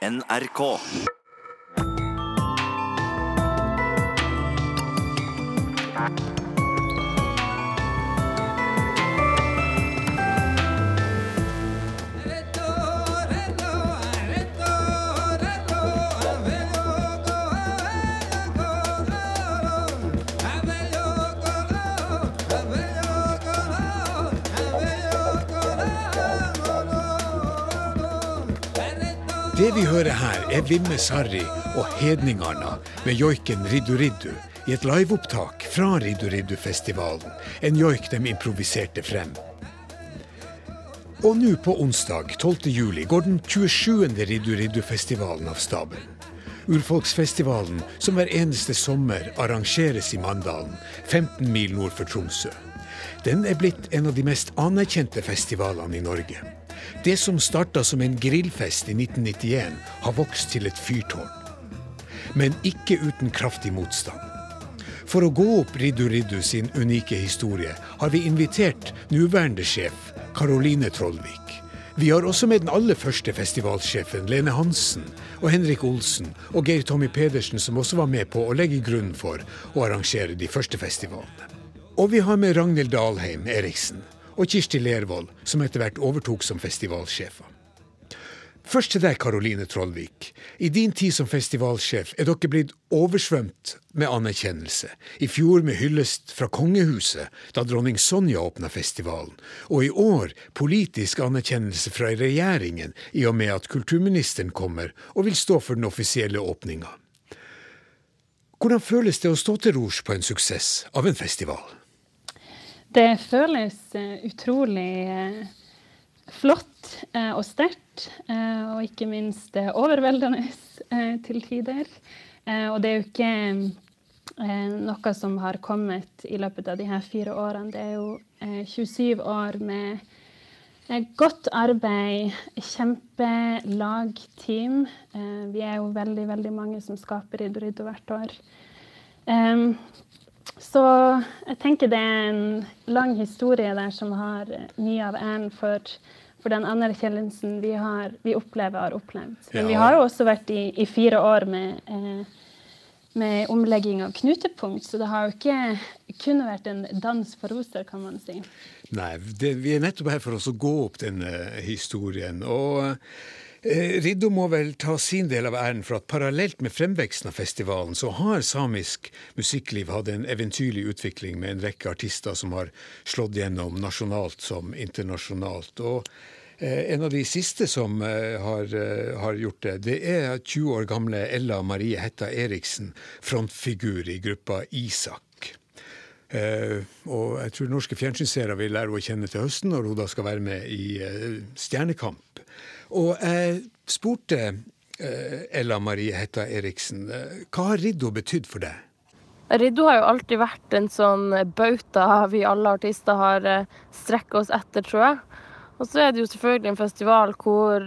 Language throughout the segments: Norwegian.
NRK. Det vi hører her, er Vimme Sarri og Hedningarna med joiken Riddu Riddu i et liveopptak fra Riddu Riddu-festivalen, en joik de improviserte frem. Og nå på onsdag 12. juli går den 27. Riddu Riddu-festivalen av stabelen. Urfolksfestivalen som hver eneste sommer arrangeres i Mandalen, 15 mil nord for Tromsø. Den er blitt en av de mest anerkjente festivalene i Norge. Det som starta som en grillfest i 1991, har vokst til et fyrtårn. Men ikke uten kraftig motstand. For å gå opp Riddu Riddu sin unike historie har vi invitert nåværende sjef Karoline Trollvik. Vi har også med den aller første festivalsjefen Lene Hansen og Henrik Olsen og Geir Tommy Pedersen, som også var med på å legge grunnen for å arrangere de første festivalene. Og vi har med Ragnhild Dalheim Eriksen og Kirsti Lervold, som etter hvert overtok som festivalsjefer. Først til deg, Karoline Trollvik. I din tid som festivalsjef er dere blitt oversvømt med anerkjennelse. I fjor med hyllest fra kongehuset, da dronning Sonja åpna festivalen. Og i år politisk anerkjennelse fra regjeringen, i og med at kulturministeren kommer og vil stå for den offisielle åpninga. Hvordan føles det å stå til rors på en suksess av en festival? Det føles uh, utrolig uh, flott uh, og sterkt, og ikke minst overveldende til tider. og det er jo ikke noe som har kommet i løpet av de her fire årene. Det er jo 27 år med godt arbeid, kjempelagteam. vi er jo veldig, veldig mange som skaper Riddo Riddo hvert år. Så jeg tenker det er en lang historie der som har mye av æren for, for den anerkjennelsen vi, har, vi opplever har opplevd. Men ja. vi har jo også vært i, i fire år med, eh, med, omlegging av knutepunkt, så det har jo ikke kun vært en dans på roser, kan man si. Nei, det, vi er nettopp her for oss å gå opp denne historien. og Eh, Riddo må vel ta sin del av æren for at parallelt med fremveksten av festivalen, så har samisk musikkliv hatt en eventyrlig utvikling med en rekke artister som har slått gjennom nasjonalt som internasjonalt. Og eh, en av de siste som eh, har, har, gjort det, det er 20 år gamle Ella Marie Hetta Eriksen, frontfigur i gruppa Isak. Uh, og jeg tror norske fjernsynsseere vil lære å kjenne til høsten, når hun da skal være med i uh, Stjernekamp. Og jeg spurte eh, Ella Marie Hetta Eriksen, eh, hva har Riddo betydd for deg? Riddo har jo alltid vært en sånn bauta vi alle artister har eh, strekket oss etter, tror jeg. Og så er det jo selvfølgelig en festival hvor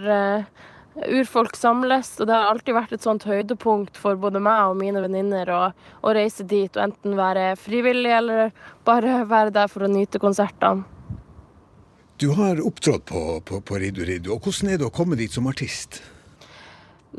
urfolk samles, og det har alltid vært et sånt høydepunkt for både meg og mine venninner å, å reise dit og enten være frivillig eller bare være der for å nyte konsertene. Du har opptrådt på, på, på Riddu Riddu, og hvordan er det å komme dit som artist?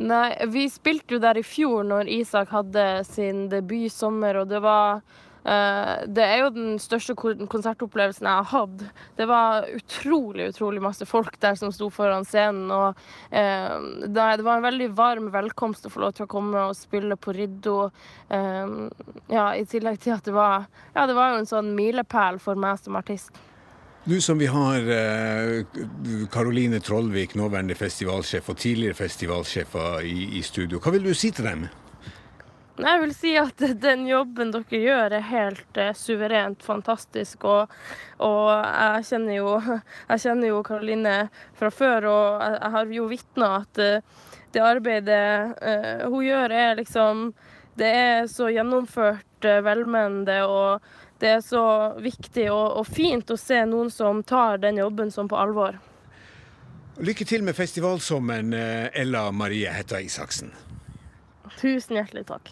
Nei, Vi spilte jo der i fjor når Isak hadde sin debut sommer, og det var uh, Det er jo den største konsertopplevelsen jeg har hatt. Det var utrolig, utrolig masse folk der som sto foran scenen, og uh, det var en veldig varm velkomst å få lov til å komme og spille på Riddo. Uh, ja, i tillegg til at det var Ja, det var jo en sånn milepæl for meg som artist. Nå som vi har Karoline eh, Trollvik, nåværende festivalsjef, og tidligere festivalsjefer i, i, studio, hva vil du si til dem? Jeg vil si at den jobben dere gjør er helt uh, suverent fantastisk. Og, og, jeg kjenner jo Karoline fra før, og jeg, har jo vitna at uh, det arbeidet hun gjør, er liksom Det er så gjennomført velmenende og det er så viktig og, og, fint å se noen som tar den jobben som på alvor. Lykke til med festivalsommeren, eh, Ella Marie Hetta Isaksen. Tusen hjertelig takk.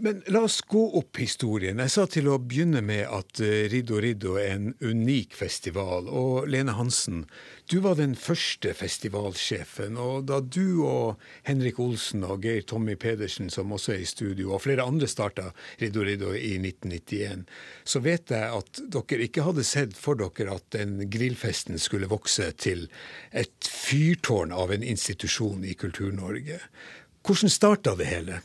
Men la oss gå opp historien. Jeg sa til å begynne med at eh, Riddo Riddo er en unik festival. Og Lene Hansen, du var den første festivalsjefen. Og da du og Henrik Olsen og Geir Tommy Pedersen, som også er i studio, og flere andre starta Riddo Riddo i 1991, så vet jeg at dere ikke hadde sett for dere at den grillfesten skulle vokse til et fyrtårn av en institusjon i Kultur-Norge. Hvordan starta det hele?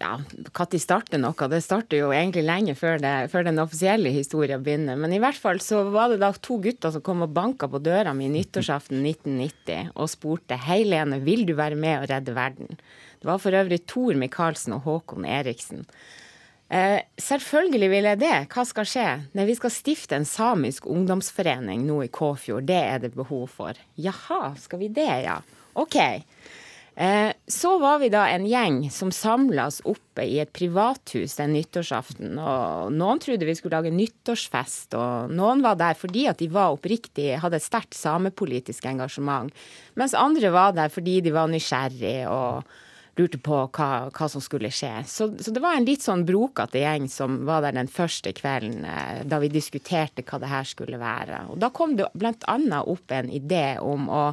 ja, når starter noe? Det starter jo egentlig lenge før, det, før, den offisielle historien begynner. Men i hvert fall så var det da to gutter som kom og banka på døra mi nyttårsaften 1990 og spurte Hei, Lene, vil du være med og redde verden? Det var for øvrig Tor Micaelsen og Håkon Eriksen. Eh, selvfølgelig vil jeg det. Hva skal skje? Nei, vi skal stifte en samisk ungdomsforening nå i Kåfjord. Det er det behov for. Jaha, skal vi det, ja. OK. Eh, så var vi da en gjeng som samla oss oppe i et privathus den nyttårsaften. og Noen trodde vi skulle lage nyttårsfest, og noen var der fordi at de var oppriktig, hadde et sterkt samepolitisk engasjement. Mens andre var der fordi de var nysgjerrig og lurte på hva, hva som skulle skje. Så, så, det var en litt sånn brokete gjeng som var der den første kvelden eh, da vi diskuterte hva det her skulle være. Og da kom det blant annet opp en idé om å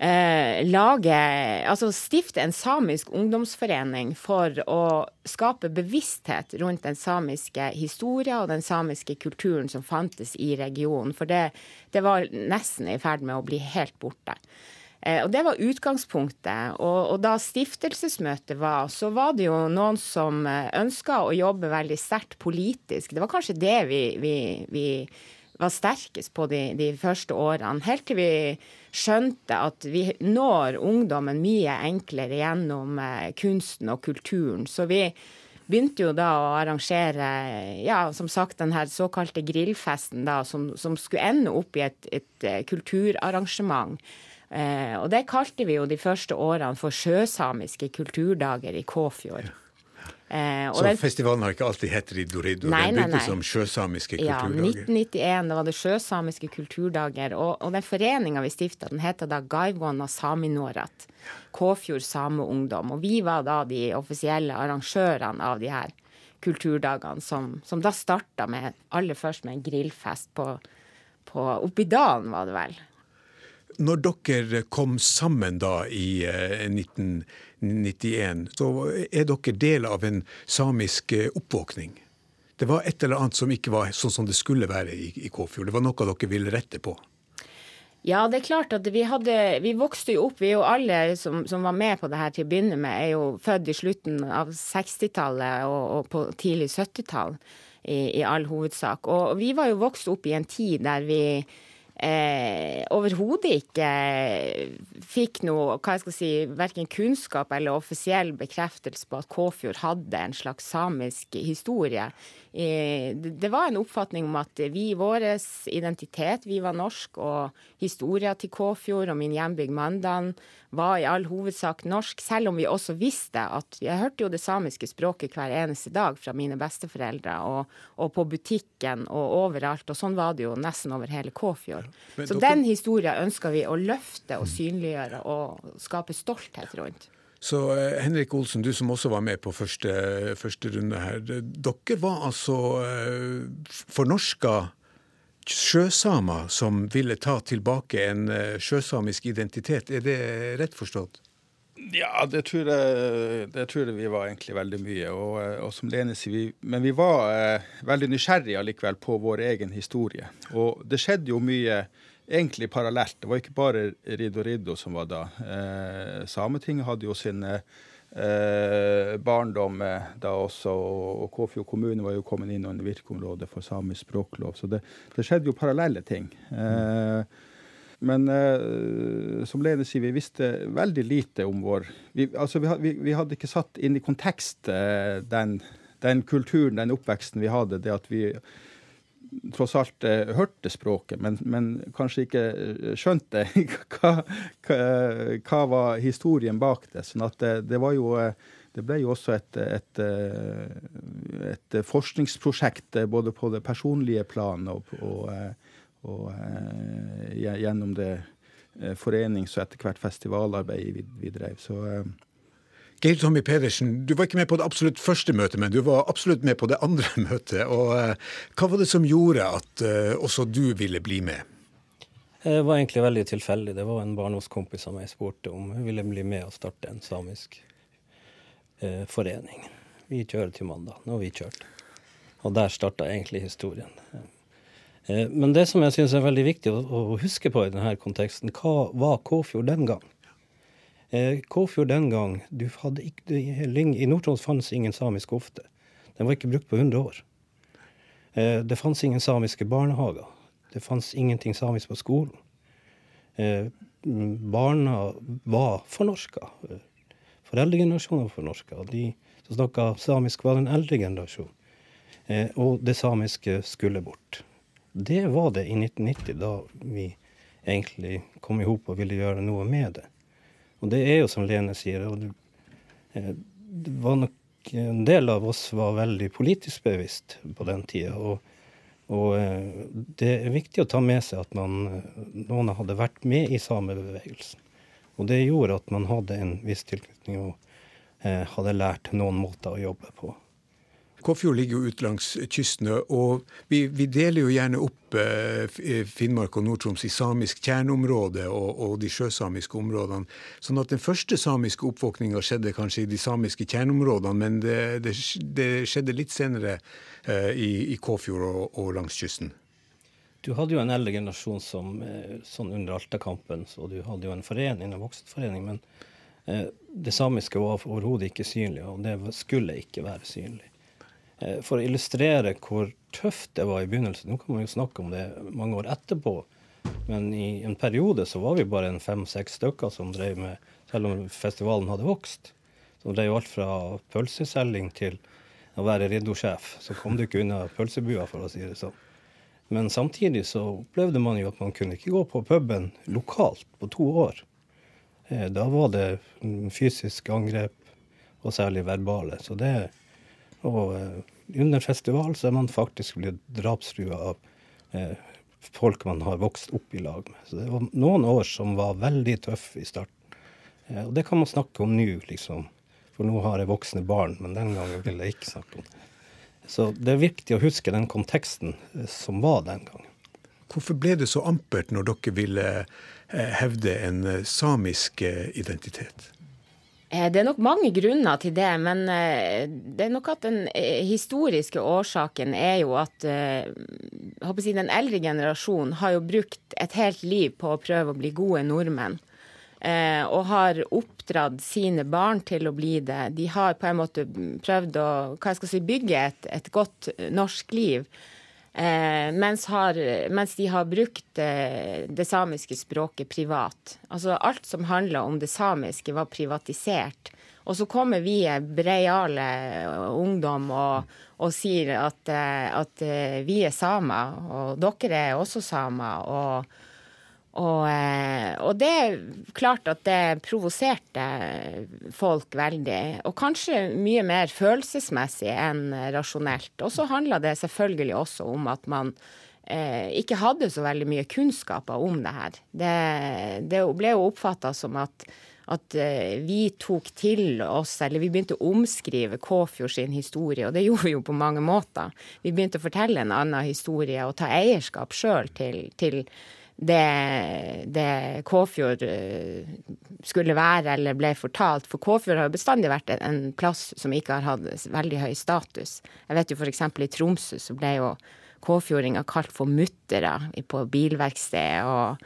eh, lage Altså stifte en samisk ungdomsforening for å skape bevissthet rundt den samiske historien og den samiske kulturen som fantes i regionen. For det, det var nesten i ferd med å bli helt borte. Eh, og Det var utgangspunktet. Og, og, da stiftelsesmøtet var, så var det jo noen som eh, ønska å jobbe veldig sterkt politisk. Det var kanskje det vi, vi, vi var sterkest på de, de, første årene. Helt til vi skjønte at vi når ungdommen mye enklere gjennom eh, kunsten og kulturen. Så vi begynte jo da å arrangere ja, som sagt, den her såkalte grillfesten, da, som, som skulle ende opp i et, et, eh, kulturarrangement. Eh, og det kalte vi jo de første årene for sjøsamiske kulturdager i Kåfjord. Eh, så det... festivalen har ikke alltid hett Riddo Riddo? Den begynte som sjøsamiske kulturdager? Ja, 1991 da var det sjøsamiske kulturdager. Og, og den foreninga vi stifta, den heter da Gaivona Saminorat. Kåfjord Sameungdom. Og vi var da de offisielle arrangørene av de her kulturdagene, som, som da starta med aller først med en grillfest på, på Oppi dalen, var det vel. Når dere kom sammen da i eh, 1991, så er dere del av en samisk eh, oppvåkning. Det var et eller annet som ikke var sånn som det skulle være i, i Kåfjord. Det var noe dere ville rette på. Ja, det er klart at vi hadde Vi vokste jo opp, vi er jo alle som, som var med på det her til å begynne med, er jo født i slutten av 60-tallet og, og, på tidlig 70-tall i, i all hovedsak. Og vi var jo vokst opp i en tid der vi eh, overhodet ikke fikk noe hva jeg skal si, verken kunnskap eller offisiell bekreftelse på at Kåfjord hadde en slags samisk historie. Eh, det var en oppfatning om at vi, vår identitet, vi var norsk, og historia til Kåfjord og min hjembygd Mandan var i all hovedsak norsk, selv om vi også visste at Jeg hørte jo det samiske språket hver eneste dag fra mine besteforeldre, og, og på butikken og overalt. Og sånn var det jo nesten over hele Kåfjord. Ja, Så dere... den historien ønsker vi å løfte og synliggjøre og skape stolthet rundt. Så eh, Henrik Olsen, du som også var med på første, første runde her. Dere var altså eh, fornorska sjøsamer som ville ta tilbake en eh, sjøsamisk identitet. Er det rett forstått? Ja, det tror jeg, det tror jeg vi var egentlig veldig mye. Og, og som Lene sier, vi, men vi var eh, veldig nysgjerrige allikevel på vår egen historie. Og det skjedde jo mye egentlig parallelt. Det var ikke bare Riddo Riddo som var da. Eh, Sametinget hadde jo sin eh, barndom eh, da også, og, og Kåfjord kommune var jo kommet inn under virkeområdet for samisk språklov. Så det, det skjedde jo parallelle ting. Eh, men eh, som Lene sier, vi visste veldig lite om vår Vi, altså, vi, vi, vi hadde ikke satt inn i kontekst eh, den, den, kulturen, den oppveksten vi hadde. det at vi tross alt eh, hørte språket, men, men, kanskje ikke eh, skjønte hva, hva, hva, var historien bak det. Sånn at det, det, var jo eh, Det ble jo også et, et, et forskningsprosjekt både på det personlige plan og, og, og gjennom det forenings- og etter hvert festivalarbeidet vi, vi drev. Så Geir Tommy Pedersen, du var ikke med på det absolutt første møtet, men du var absolutt med på det andre møtet. Og uh, Hva var det som gjorde at uh, også du ville bli med? Det var egentlig veldig tilfeldig. Det var en barndomskompis av meg spurte om hun ville bli med og starte en samisk uh, forening. Vi kjører til mandag. Har vi kjørt. Og der starta egentlig historien. Men det som jeg syns er veldig viktig å huske på i denne konteksten, hva var Kåfjord den gang? Eh, Kåfjord den gang ikke, I Nord-Troms fantes ingen samisk ofte. Den var ikke brukt på 100 år. Eh, det fantes ingen samiske barnehager. Det fantes ingenting samisk på skolen. Eh, barna var fornorska. Foreldregenerasjonen var fornorska. De som snakka samisk, var den eldre generasjonen. Og det samiske skulle bort. Det var det i 1990, da vi egentlig kom i hop og ville gjøre noe med det. Og det er jo som Lene sier, og eh, det var nok en del av oss var veldig politisk bevisst på den tida. Og, og, eh, det er viktig å ta med seg at man, eh, noen hadde vært med i samebevegelsen. Og det gjorde at man hadde en viss tilknytning og eh, hadde lært noen måter å jobbe på. Kåfjord ligger jo ut langs kysten, og vi, vi deler jo gjerne opp eh, eh, Finnmark og Nord-Troms i samisk kjerneområde og, og, de sjøsamiske områdene. Sånn at den første samiske oppvåkninga skjedde kanskje i de samiske kjerneområdene, men det, det, det skjedde litt senere eh, i, i Kåfjord og, og, langs kysten. Du hadde jo en eldre generasjon som sånn under Altakampen, så du hadde jo en forening, en voksenforening. men det samiske var overhodet ikke synlig, og det skulle ikke være synlig. Eh, for å illustrere hvor tøft det var i begynnelsen. Nå kan man jo snakke om det mange år etterpå, men i en periode så var vi bare en fem-seks stykker som drev med, selv om festivalen hadde vokst. Som drev alt fra pølseselging til å være riddosjef. Så kom du ikke unna pølsebua, for å si det sånn. Men samtidig så opplevde man jo at man kunne ikke gå på puben lokalt på to år. Eh, da var det fysisk angrep, og særlig verbale. Så det, og eh, under festival så er man faktisk blitt drapstrua av eh, folk man har vokst opp i lag med. Så det var noen år som var veldig tøffe i starten. Eh, og det kan man snakke om nå, liksom. For nå har jeg voksne barn, men den gangen ville jeg ikke snakke om det. Så det er viktig å huske den konteksten som var den gangen. Hvorfor ble det så ampert når dere ville hevde en samisk identitet? Eh, det er nok mange grunner til det, men eh, det er nok at den eh, historiske årsaken er jo at jeg den eldre generasjonen har jo brukt et helt liv på å prøve å bli gode nordmenn. Og har oppdratt sine barn til å bli det. De har på en måte prøvd å si, bygge et, et godt norsk liv. Eh, mens, har, mens, de har brukt eh, det samiske språket privat. Altså alt som handla om det samiske, var privatisert. Og så kommer vi breiale ungdom og, og sier at, eh, at, eh, vi er samer, og dere er også samer. og og, eh, og, det er klart at det provoserte folk veldig. Og kanskje mye mer følelsesmessig enn rasjonelt. Og så handla det selvfølgelig også om at man eh, ikke hadde så veldig mye kunnskaper om det her. Det, det ble jo oppfatta som at, at eh, vi tok til oss, eller vi begynte å omskrive Kåfjord sin historie, og det gjorde vi jo på mange måter. Vi begynte å fortelle en annen historie og ta eierskap sjøl til, til det, det Kåfjord eh, skulle være eller ble fortalt. For Kåfjord har bestandig vært en plass som ikke har hatt veldig høy status. Jeg vet jo f.eks. i Tromsø så ble jo kåfjordinger kalt for muttere på bilverksted. Og,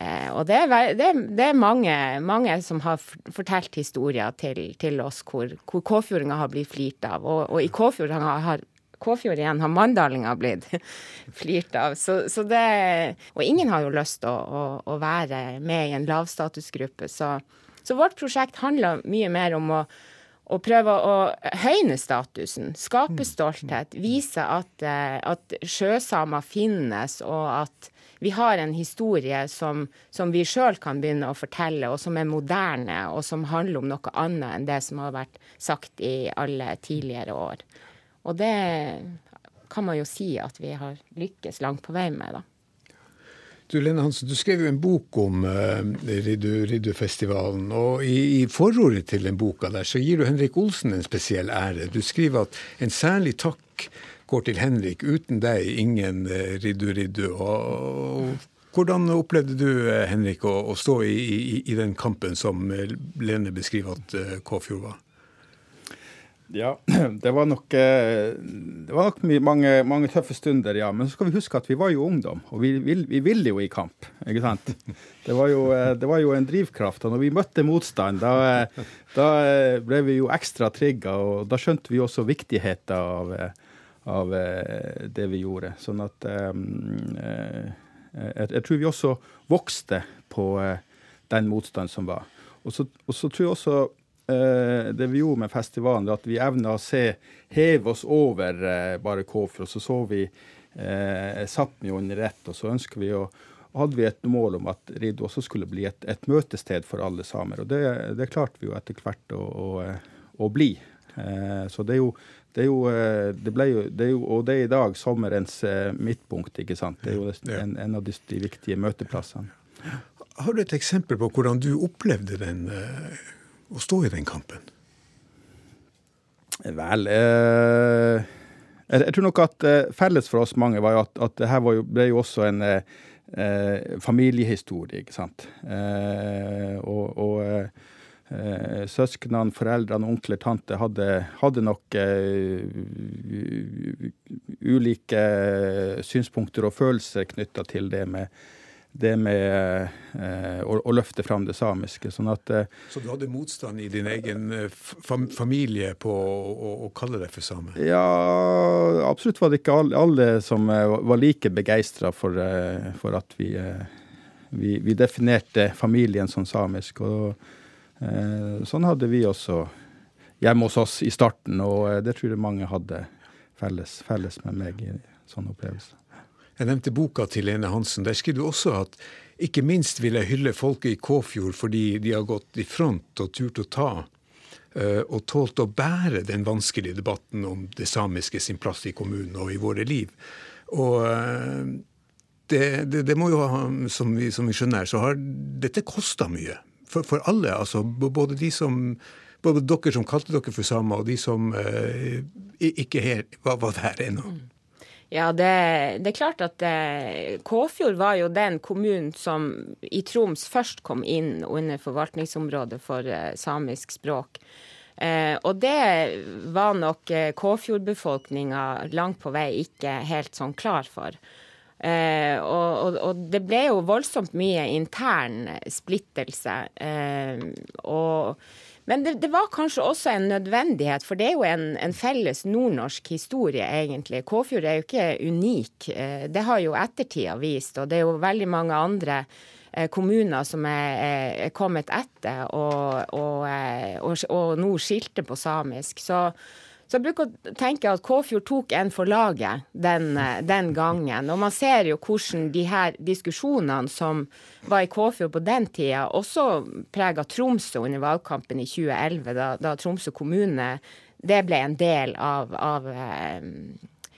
eh, og det, er, det er, mange, mange, som har fortalt historier til, til oss hvor, hvor kåfjordinger har blitt flirt av. Og, og i Kåfjord har, har Kåfjord igjen har mandalinga blitt flirt av. Så, så, det, og ingen har jo lyst til å, å, å, være med i en lavstatusgruppe. Så, så vårt prosjekt handler mye mer om å, å prøve å høyne statusen, skape stolthet, vise at, eh, at sjøsamer finnes, og at vi har en historie som, som vi sjøl kan begynne å fortelle, og som er moderne, og som handler om noe annet enn det som har vært sagt i alle tidligere år. Og det kan man jo si at vi har lykkes langt på vei med, da. Du Lene Hansen, du skrev jo en bok om uh, Riddu-festivalen. og i, i, forordet til den boka der, så gir du Henrik Olsen en spesiell ære. Du skriver at en særlig takk går til Henrik. Uten deg ingen uh, Riddu-Riddu. Og, hvordan opplevde du, uh, Henrik, å, å stå i, i, i, den kampen som Lene beskriver at uh, Kåfjord var? Ja, det var nok, eh, det var nok mange, mange, tøffe stunder, ja. Men så skal vi huske at vi var jo ungdom, og vi, vi, vi ville jo i kamp. ikke sant? Det var, jo, eh, det var jo en drivkraft. Og når vi møtte motstand, da, eh, da ble vi jo ekstra trigga, og da skjønte vi også viktigheten av, av det vi gjorde. Sånn at jeg, jeg, tror vi også vokste på den motstand som var. Og så, og så tror jeg også det vi gjorde med festivalen, at vi evna å se, heve oss over eh, bare Kåfjord. Så så vi eh, Sápmi under ett, og så ønsker vi å hadde vi et mål om at Riddu også skulle bli et, et, møtested for alle samer. Og det, det klarte vi jo etter hvert å, å, å bli. Eh, så det er jo det er jo, eh, det ble jo, det er jo, Og det er i dag sommerens midtpunkt, ikke sant. Det er jo en, en av de, de, viktige møteplassene. Har du et eksempel på hvordan du opplevde den å stå i den kampen? Vel eh, jeg, tror nok at eh, felles for oss mange var jo at, at det her jo, ble jo også en eh, eh familiehistorie, ikke sant. Eh, og, og søsknene, foreldrene, onkler, tante hadde, hadde nok ulike synspunkter og følelser knytta til det med det med eh, å, å, løfte fram det samiske. Sånn at, eh, Så du hadde motstand i din egen eh, fam familie på å, å, kalle deg for same? Ja, absolutt var det ikke alle, alle som eh, var like begeistra for, eh, for, at vi, eh, vi, vi, definerte familien som samisk. Og sånn hadde vi også hjemme hos oss i starten, og det tror jeg mange hadde felles, felles med meg i sånn opplevelse. Jeg nevnte boka til Lene Hansen. Der skriver du også at ikke minst vil jeg hylle folket i Kåfjord fordi de har gått i front og turt å ta eh, og tålt å bære den vanskelige debatten om det samiske sin plass i kommunen og i våre liv. Og eh, det, det, det må jo ha, som vi, som vi skjønner, så har dette kosta mye. For, for, alle. altså Både de som både dere som kalte dere for samer, og de som eh, ikke her, var, var der ennå. Mm. Ja, det, det, er klart at eh, Kåfjord var jo den kommunen som i Troms først kom inn under forvaltningsområdet for eh, samisk språk. Eh, og det var nok eh, Kåfjord-befolkninga langt på vei ikke helt sånn klar for. Eh, og, og, og, det ble jo voldsomt mye intern splittelse. Eh, og men det, det, var kanskje også en nødvendighet, for det er jo en, en felles nordnorsk historie, egentlig. Kåfjord er jo ikke unik. Eh, det har jo ettertida vist, og det er jo veldig mange andre eh, kommuner som er, er kommet etter og, og, eh, og, og nå skilte på samisk. Så så jeg bruker å tenke at Kåfjord tok en for laget den, eh, den, gangen. Og man ser jo hvordan de her diskusjonene som var i Kåfjord på den tida, også prega Tromsø under valgkampen i 2011, da, da Tromsø kommune det ble en del av, av eh,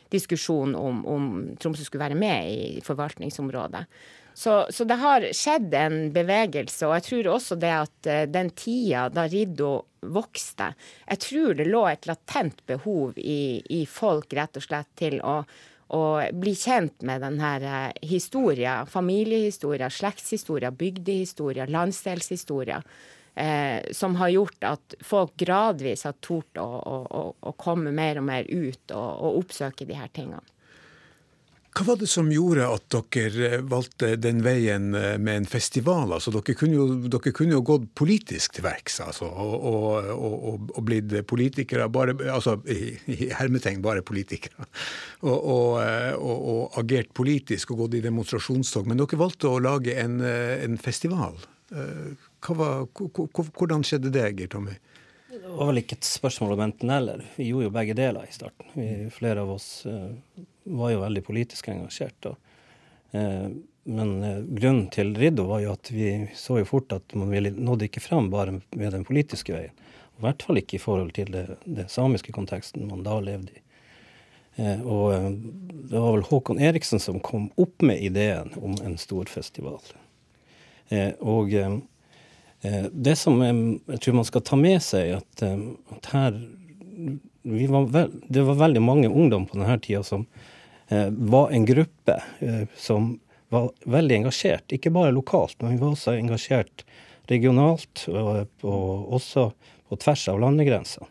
diskusjonen om, om Tromsø skulle være med i forvaltningsområdet. Så, så, det har skjedd en bevegelse, og jeg tror også det at uh, den tida da Riddo vokste Jeg tror det lå et latent behov i, i folk rett og slett til å, å bli kjent med denne historien, historia, familiehistoria, slektshistoria, bygdehistoria. Uh, som har gjort at folk gradvis har tort å, å, å, komme mer og mer ut og, og oppsøke de her tingene. Hva var det som gjorde at dere eh, valgte den veien eh, med en festival? Altså, dere, kunne jo, dere kunne jo gått politisk til verks altså, og, og, og, og, blitt politikere, bare, altså i, i hermetegn bare politikere. Og, agert politisk og gått i demonstrasjonstog. Men dere valgte å lage en, eh, en festival. Var, hvordan skjedde det, Geir Tommy? Det var vel ikke et spørsmål om enten-eller. Vi gjorde jo begge deler i starten. Vi, flere av oss var jo veldig politisk engasjert. Eh, men eh, grunnen til Riddo var jo at vi så jo fort at man nådde ikke fram bare med den politiske veien. I hvert fall ikke i forhold til det, det samiske konteksten man da levde i. Eh, og det var vel Håkon Eriksen som kom opp med ideen om en stor festival. Og det som jeg tror man skal ta med seg, at, at her var vel, Det var veldig mange ungdom på denne tida som var en gruppe som var veldig engasjert. Ikke bare lokalt, men vi var også engasjert regionalt, og, og også på tvers av landegrensene.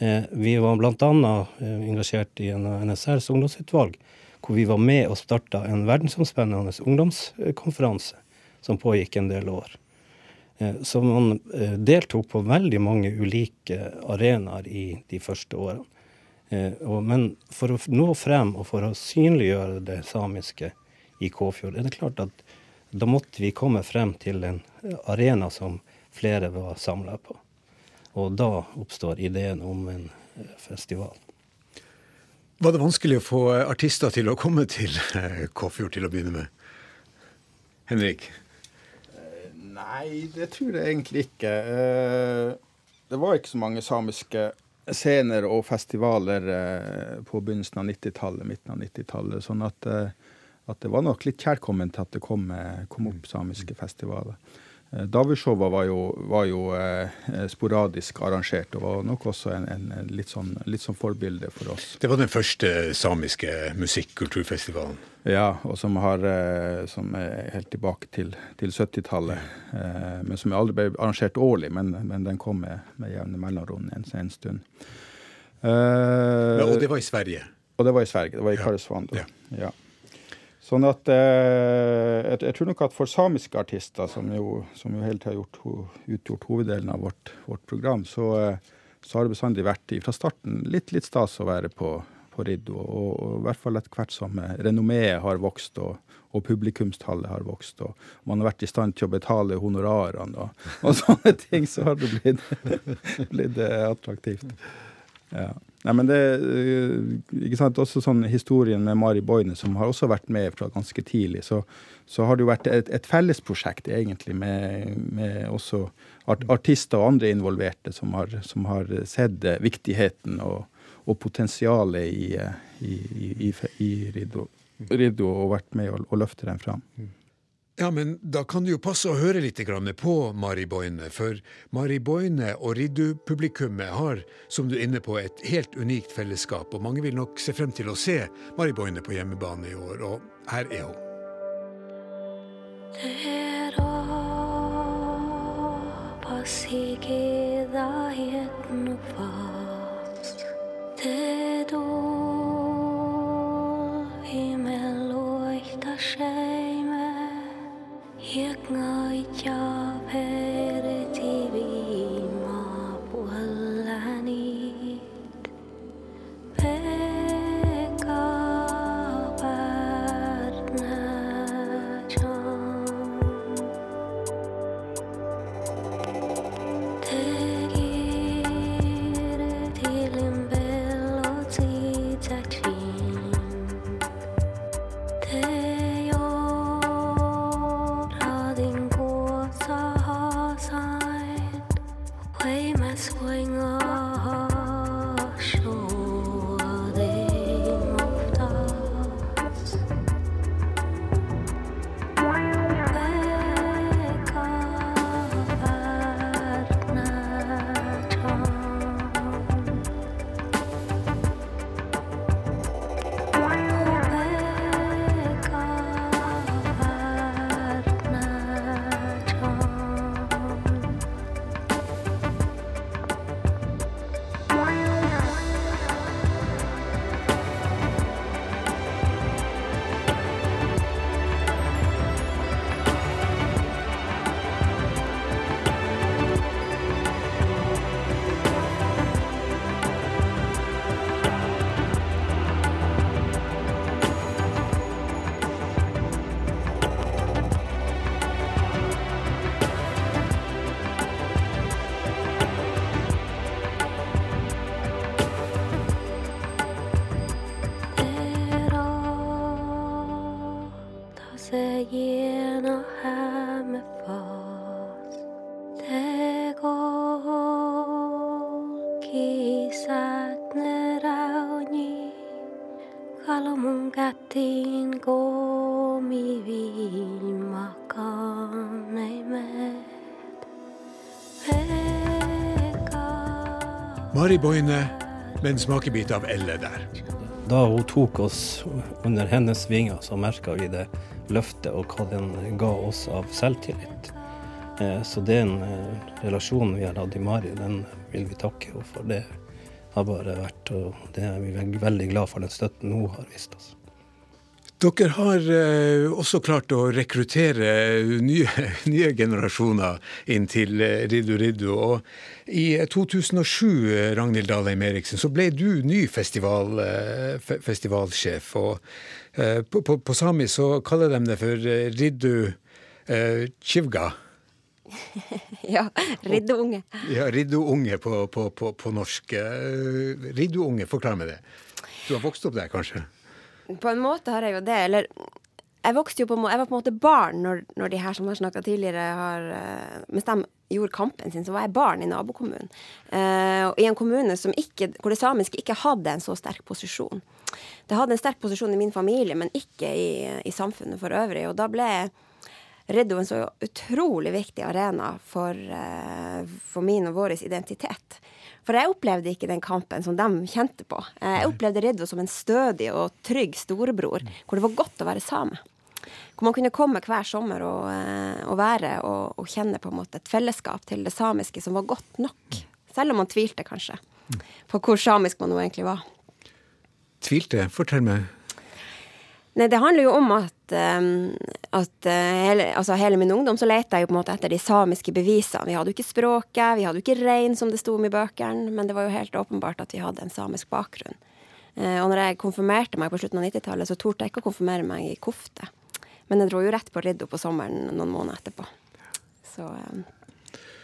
Eh, vi var bl.a. Eh, engasjert i en NSRs ungdomsutvalg, hvor vi var med og starta en verdensomspennende ungdomskonferanse som pågikk en del år. Eh, så man deltok på veldig mange ulike arenaer i de første årene. Men for å nå frem og for å synliggjøre det samiske i Kåfjord, er det klart at da måtte vi komme frem til en arena som flere var samla på. Og da oppstår ideen om en eh, festival. Var det vanskelig å få artister til å komme til eh, Kåfjord til å begynne med? Henrik? Eh, nei, det tror jeg egentlig ikke. Det var ikke så mange samiske scener og festivaler på begynnelsen av 90-tallet, midten av 90-tallet. Sånn at, at, det var nok litt kjærkomment at det kom, kom opp samiske festivaler. Eh, Davidshowa var jo, var jo eh, sporadisk arrangert og var nok også en, en litt, sånn, litt, sånn, forbilde for oss. Det var den første samiske musikkulturfestivalen? Ja, og som, har, eh, som er helt tilbake til, til 70-tallet. Eh, men som aldri ble arrangert årlig, men, men den kom med, med jevne mellomrom en, en, stund. Eh, ja, og det var i Sverige? Og det var i Sverige. Det var i Karesuando. Ja. ja. Sånn at eh, jeg, tror nok at for samiske artister, som jo, som jo hele tida har gjort, utgjort hoveddelen av vårt, vårt program, så, eh, så, har det bestandig vært fra starten litt, litt stas å være på, på Riddu. Og, og, i hvert fall etter hvert som eh, renommeet har vokst og, og publikumstallet har vokst, og man har vært i stand til å betale honorarene og, og sånne ting, så har det blitt, blitt eh, attraktivt. Ja. Nei, men det eh, ikke sant, Også sånn historien med Mari Boine, som har også vært med fra ganske tidlig, så, så har det jo vært et, et fellesprosjekt egentlig med, med også art, artister og andre involverte som har, som har sett viktigheten og, og potensialet i, i, i, i Riddo, Riddo, og vært med å, løfte den fram. Ja, men da kan det jo passe å høre litt på Mari Boine, for Mari Boine og Riddu-publikummet har, som du er inne på, et helt unikt fellesskap, og mange vil nok se frem til å se Mari Boine på hjemmebane i år, og her er hun. Det då himmel leuchtet hiếc ngơi cho về. Katin gå mi vilmakan ei med Mari Boine med en smakebit av Elle der. Da hun tok oss under hennes vinger, så merka vi det løftet og hva den ga oss av selvtillit. Eh, så den eh, relasjonen vi har hatt i Mari, den vil vi takke henne for. Det har bare vært, og det er vi veldig glad for den støtten hun har vist oss. Dere har eh, også klart å rekruttere nye, nye generasjoner inn til eh, Riddu Riddu. Og i 2007, Ragnhild Dalheim Eriksen, så ble du ny festival, eh, festivalsjef. Og på, på, på samisk så kaller de det for Riddu Chivga. ja, ridduunge. Ja, ridduunge på, på, på, på norsk. Ridduunge, forklar meg det. Du har vokst opp der, kanskje? På en måte har jeg jo det. Eller jeg vokste jo på, jeg var på en måte barn når, når de her som har snakka tidligere, har uh, Mens de gjorde kampen sin, så var jeg barn i nabokommunen. Uh, I en kommune ikke, hvor det samiske ikke hadde en så sterk posisjon. Det hadde en sterk posisjon i min familie, men ikke i, i samfunnet for øvrig. Og da ble Reddo en så utrolig viktig arena for, uh, for min og vår identitet. For jeg opplevde ikke den kampen som de kjente på. Jeg opplevde Reddo som en stødig og trygg storebror, hvor det var godt å være same. Hvor man kunne komme hver sommer og, eh, og være og, og, kjenne på en måte et fellesskap til det samiske som var godt nok. Selv om man tvilte, kanskje, på hvor samisk man nå egentlig var. Tvilte? Fortell meg. Nei, det handler jo om at, um, at uh, hele, altså hele, min ungdom så lette jeg jo på en måte etter de samiske bevisene. Vi hadde jo ikke språket, vi hadde jo ikke rein, som det sto om i bøkene, men det var jo helt åpenbart at vi hadde en samisk bakgrunn. Uh, og når jeg konfirmerte meg på slutten av 90-tallet, så torde jeg ikke å konfirmere meg i kofte. Men jeg dro jo rett på Riddo på sommeren noen måneder etterpå. Så um,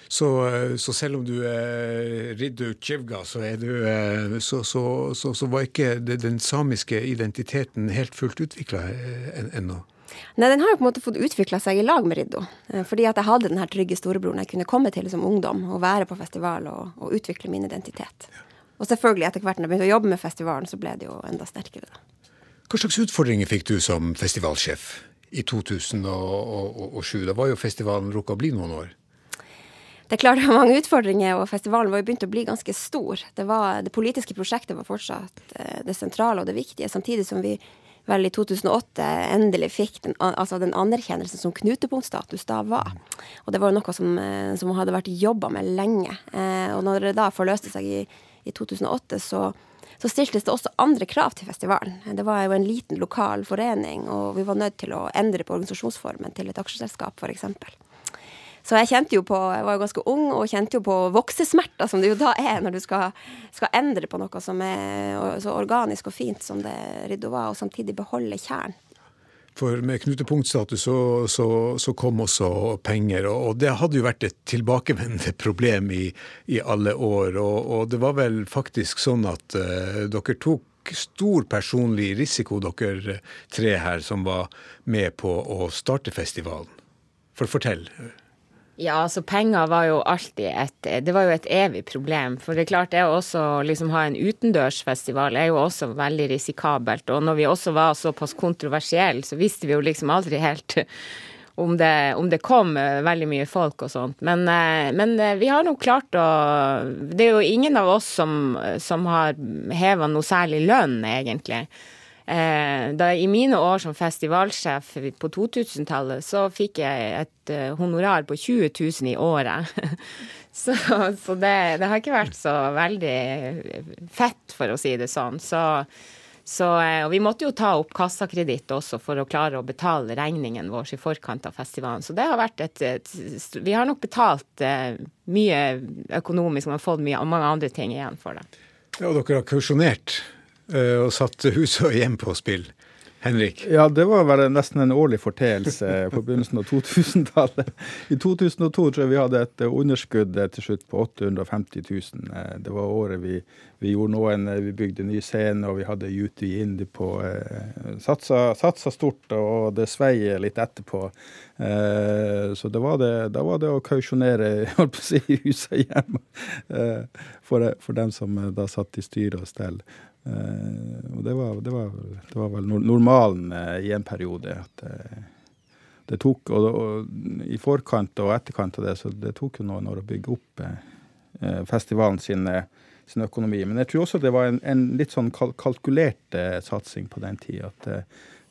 så, eh, så, selv om du er Riddu Chivga, så, du, eh, så, så, så, var ikke den samiske identiteten helt fullt utvikla eh, ennå? Nei, den har jo på en måte fått utvikla seg i lag med Riddo. Fordi at jeg hadde den her trygge storebroren jeg kunne komme til som ungdom og være på festival og, og utvikle min identitet. Og selvfølgelig, etter hvert når jeg begynte å jobbe med festivalen, så ble det jo enda sterkere. Hva slags utfordringer fikk du som festivalsjef i 2007? Da var jo festivalen rukka å bli noen år? Det er klart det var mange utfordringer, og festivalen var jo begynt å bli ganske stor. Det, var, det politiske prosjektet var fortsatt eh, det sentrale og det viktige, samtidig som vi vel i 2008 endelig fikk den, altså den anerkjennelsen som knutepunktstatus da var. Og det var noe som, eh, som hadde vært jobba med lenge. Eh, og når det da forløste seg i, i 2008, så, så stiltes det også andre krav til festivalen. Det var jo en liten lokal forening, og vi var nødt til å endre på organisasjonsformen til et aksjeselskap, f.eks. Så jeg kjente jo på, jeg var jo ganske ung og kjente jo på voksesmerter, som det jo da er når du skal, skal endre på noe som er så organisk og fint som det Riddo var, og samtidig beholde kjernen. For med knutepunktstatus så, så, så, kom også penger, og, det hadde jo vært et tilbakevendende problem i, i alle år. Og, og, det var vel faktisk sånn at uh, dere tok stor personlig risiko, dere tre her som var med på å starte festivalen. For fortell. Ja, altså penger var jo alltid et Det var jo et evig problem. For det er klart, det å liksom ha en utendørsfestival er jo også veldig risikabelt. Og når vi også var såpass kontroversielle, så visste vi jo liksom aldri helt om det, om det kom veldig mye folk og sånt. Men, eh, men eh, vi har nå klart å Det er jo ingen av oss som, som har heva noe særlig lønn, egentlig. Eh, da, I mine år som festivalsjef på 2000-tallet, så fikk jeg et uh, honorar på 20 000 i året. så, så det, det, har ikke vært så veldig fett, for å si det sånn. Så, så, eh, og vi måtte jo ta opp kassakreditt også for å klare å betale regningen vår i forkant av festivalen. Så det har vært et, et Vi har nok betalt mye økonomisk, men fått mye, mange andre ting igjen for det. Ja, og dere har kausjonert Eh, og satt hus og hjem på spill. Henrik? Ja, det var vel nesten en årlig forteelse på begynnelsen av 2000-tallet. I 2002 tror jeg vi hadde et underskudd til slutt på 850 000. Eh, det var året vi, vi gjorde noen Vi bygde ny scene, og vi hadde Yuti Indi på eh, satsa, satsa, stort, og det svei litt etterpå. Eh, så det var det, da var det å kausjonere holdt si, huset hjemme for, for dem som da satt i styre og stell. Eh, og det var, det, var, det var, vel normalen eh, i en periode. at eh, det tok, og, og, I forkant og etterkant av det, så det tok jo noen år å bygge opp eh, festivalen sin, sin, økonomi. Men jeg tror også det var en, en litt sånn kalkulert eh, satsing på den tida. At eh,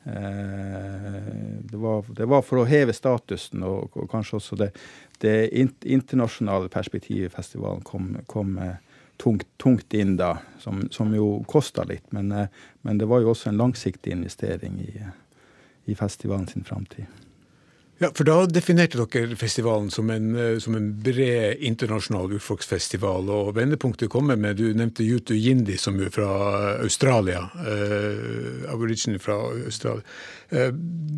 det, var, det, var, for å heve statusen, og, og kanskje også det, det internasjonale perspektivet festivalen kom, kom tungt, tungt inn da, som, som jo kosta litt. Men, eh, men, det var jo også en langsiktig investering i, i festivalen sin framtid. Ja, for da definerte dere festivalen som en, eh, som en bred internasjonal urfolksfestival. Og vendepunktet kommer med Du nevnte Yutu Yindi, som er fra Australia. Eh, aborigine fra Australia. Eh,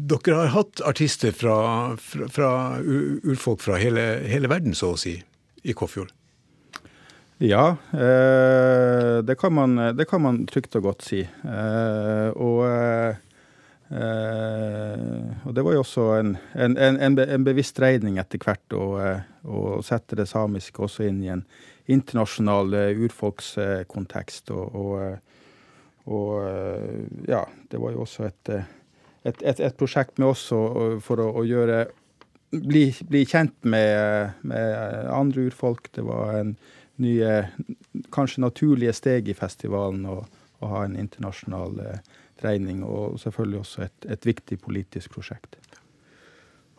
dere har hatt artister fra, fra, fra urfolk fra hele, hele verden, så å si, i Kåfjord? Ja, eh, det, kan man, det, kan man, trygt og godt si. Eh, og, eh, og, det var jo også en, en, en, en bevisst dreining etter hvert å, å, sette det samiske også inn i en internasjonal urfolkskontekst. Og, og, og, ja, det var jo også et, et, et, et prosjekt med oss for å, å gjøre bli, bli, kjent med, med andre urfolk. Det var en nye, kanskje naturlige steg i festivalen og, og ha en internasjonal eh, dreining. Og selvfølgelig også et, et viktig politisk prosjekt.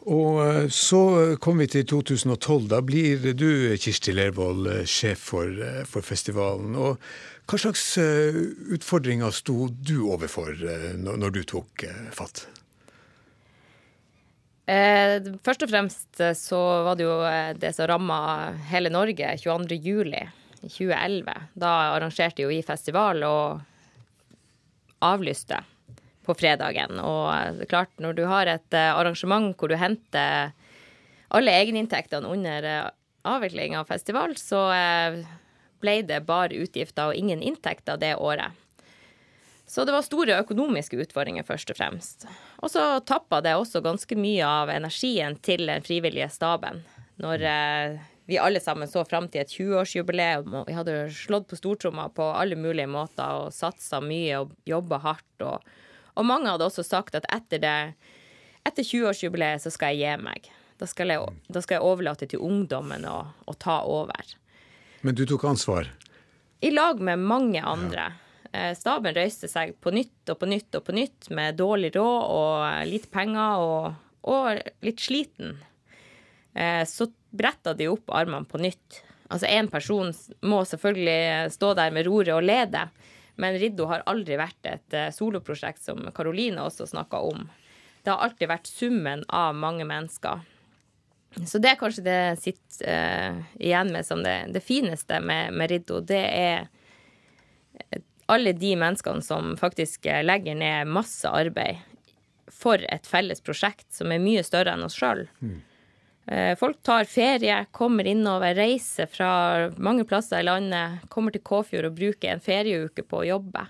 Og eh, så kom vi til 2012. Da blir du, Kirsti Lervold, eh, sjef for, eh, for, festivalen. Og hva slags utfordringer sto du overfor når du tok fatt? Eh, først og fremst eh, så var det jo eh, det som ramma hele Norge 22.07. 2011. Da arrangerte jo vi festival og avlyste på fredagen. Og er klart, når du har et arrangement hvor du henter alle egeninntektene under avvikling av festival, så ble det bare utgifter og ingen inntekter det året. Så det var store økonomiske utfordringer, først og fremst. Og så tappa det også ganske mye av energien til den frivillige staben. Når eh, vi alle sammen så fram til et 20-årsjubileum, og vi hadde slått på stortromma på alle mulige måter og satsa mye og jobba hardt. Og, og, mange hadde også sagt at etter, det, etter 20-årsjubileet så skal jeg gi meg. Da skal jeg, da skal jeg overlate til ungdommen å ta over. Men du tok ansvar? I lag med mange andre. Ja. Eh, staben røyste seg på nytt og på nytt og på nytt med dårlig råd og lite penger og, og litt sliten. Eh, så bretta de opp armene på nytt. Altså Én person må selvfølgelig stå der med roret og lede, men Riddo har aldri vært et eh, soloprosjekt, som Karoline også snakka om. Det har alltid vært summen av mange mennesker. Så det er kanskje det sitter eh, igjen med som det, det fineste med, med Riddo. Det er alle de menneskene som faktisk eh, legger ned masse arbeid for et felles prosjekt som er mye større enn oss sjøl. Mm. Eh, folk tar ferie, kommer innover, reiser fra mange plasser i landet, kommer til Kåfjord og bruker en ferieuke på å jobbe.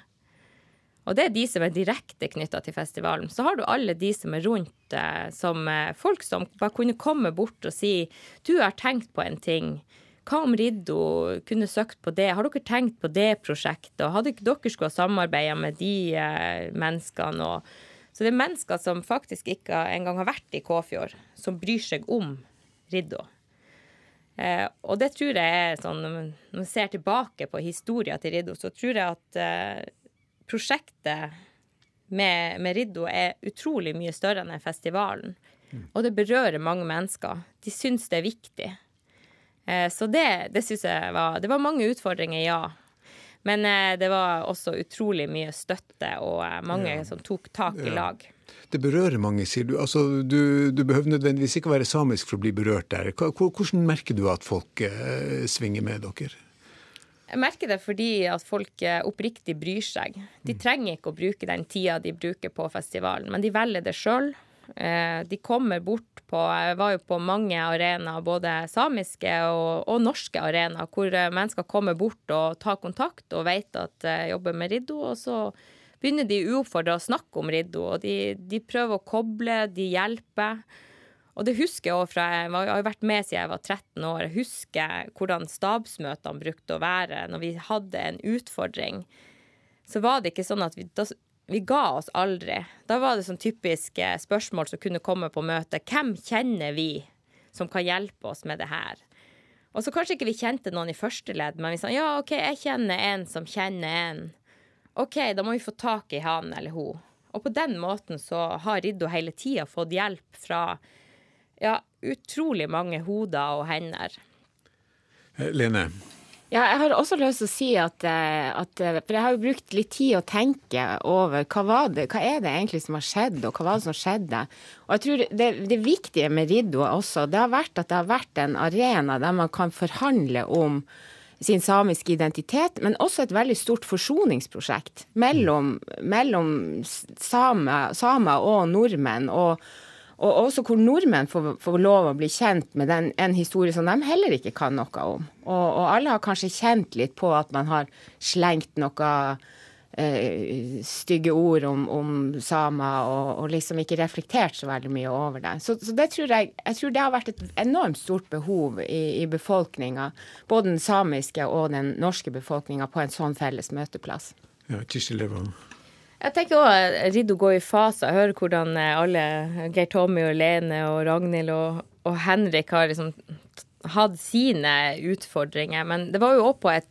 Og det er de som er direkte knytta til festivalen. Så har du alle de som er rundt, eh, som folk som bare kunne komme bort og si du har tenkt på en ting. Hva om Riddo kunne søkt på det? Har dere tenkt på det prosjektet? Og hadde ikke dere skulle ha samarbeida med de eh, menneskene? Og, så det er mennesker som faktisk ikke engang har vært i Kåfjord, som bryr seg om Riddo. Eh, og det tror jeg er sånn, Når man ser tilbake på historien til Riddo, så tror jeg at eh, prosjektet med, med Riddo er utrolig mye større enn festivalen. Mm. Og det berører mange mennesker. De syns det er viktig. Eh, så det, det syns jeg var Det var mange utfordringer, ja. Men eh, det var også utrolig mye støtte og eh, mange ja. som tok tak i lag. Det berører mange, sier du. Altså, du. Du behøver nødvendigvis ikke være samisk for å bli berørt der. Hvordan merker du at folk eh, svinger med dere? Jeg merker det fordi at folk oppriktig bryr seg. De mm. trenger ikke å bruke den tida de bruker på festivalen, men de velger det sjøl. Eh, de kommer bort på Jeg var jo på mange arenaer, både samiske og, og norske arenaer, hvor eh, mennesker kommer bort og tar kontakt og vet at jeg jobber med Riddo. Og så begynner de uoppfordra å snakke om Riddo, og de, de, prøver å koble, de hjelper. Og det husker jeg òg fra Jeg har vært med siden jeg var 13 år. Jeg husker hvordan stabsmøtene brukte å være når vi hadde en utfordring så var det ikke sånn at vi, da, vi ga oss aldri. Da var det sånn typiske spørsmål som kunne komme på møtet. Hvem kjenner vi som kan hjelpe oss med det her? Og så kanskje ikke vi kjente noen i første ledd, men vi sa ja, OK, jeg kjenner en som kjenner en. OK, da må vi få tak i han eller hun. Og på den måten så har Riddo hele tida fått hjelp fra ja, utrolig mange hoder og hender. Eh, Lene, Ja, jeg har også lyst til å si at, eh, at eh, For jeg har jo brukt litt tid å tenke over hva, var det, hva er det egentlig som har skjedd, og hva var det som skjedde. Og jeg tror det, det viktige med Riddo også, det har vært at det har vært en arena der man kan forhandle om sin samiske identitet, men også et veldig stort forsoningsprosjekt mellom, mellom samer same og nordmenn. og og også hvor nordmenn får, får lov å bli kjent med den, en historie som de heller ikke kan noe om. Og, og alle har kanskje kjent litt på at man har slengt noe eh, stygge ord om, om samer, og, og, liksom ikke reflektert så veldig mye over det. Så, så det tror jeg, jeg tror det har vært et enormt stort behov i, i befolkninga, både den samiske og den norske befolkninga, på en sånn felles møteplass. ja, Kirsti Levan. Jeg tenker også Riddo går i faser. Jeg hører hvordan eh, alle, Geir Tommy og Lene og Ragnhild og, og Henrik har liksom hatt sine utfordringer. Men det var jo òg på et,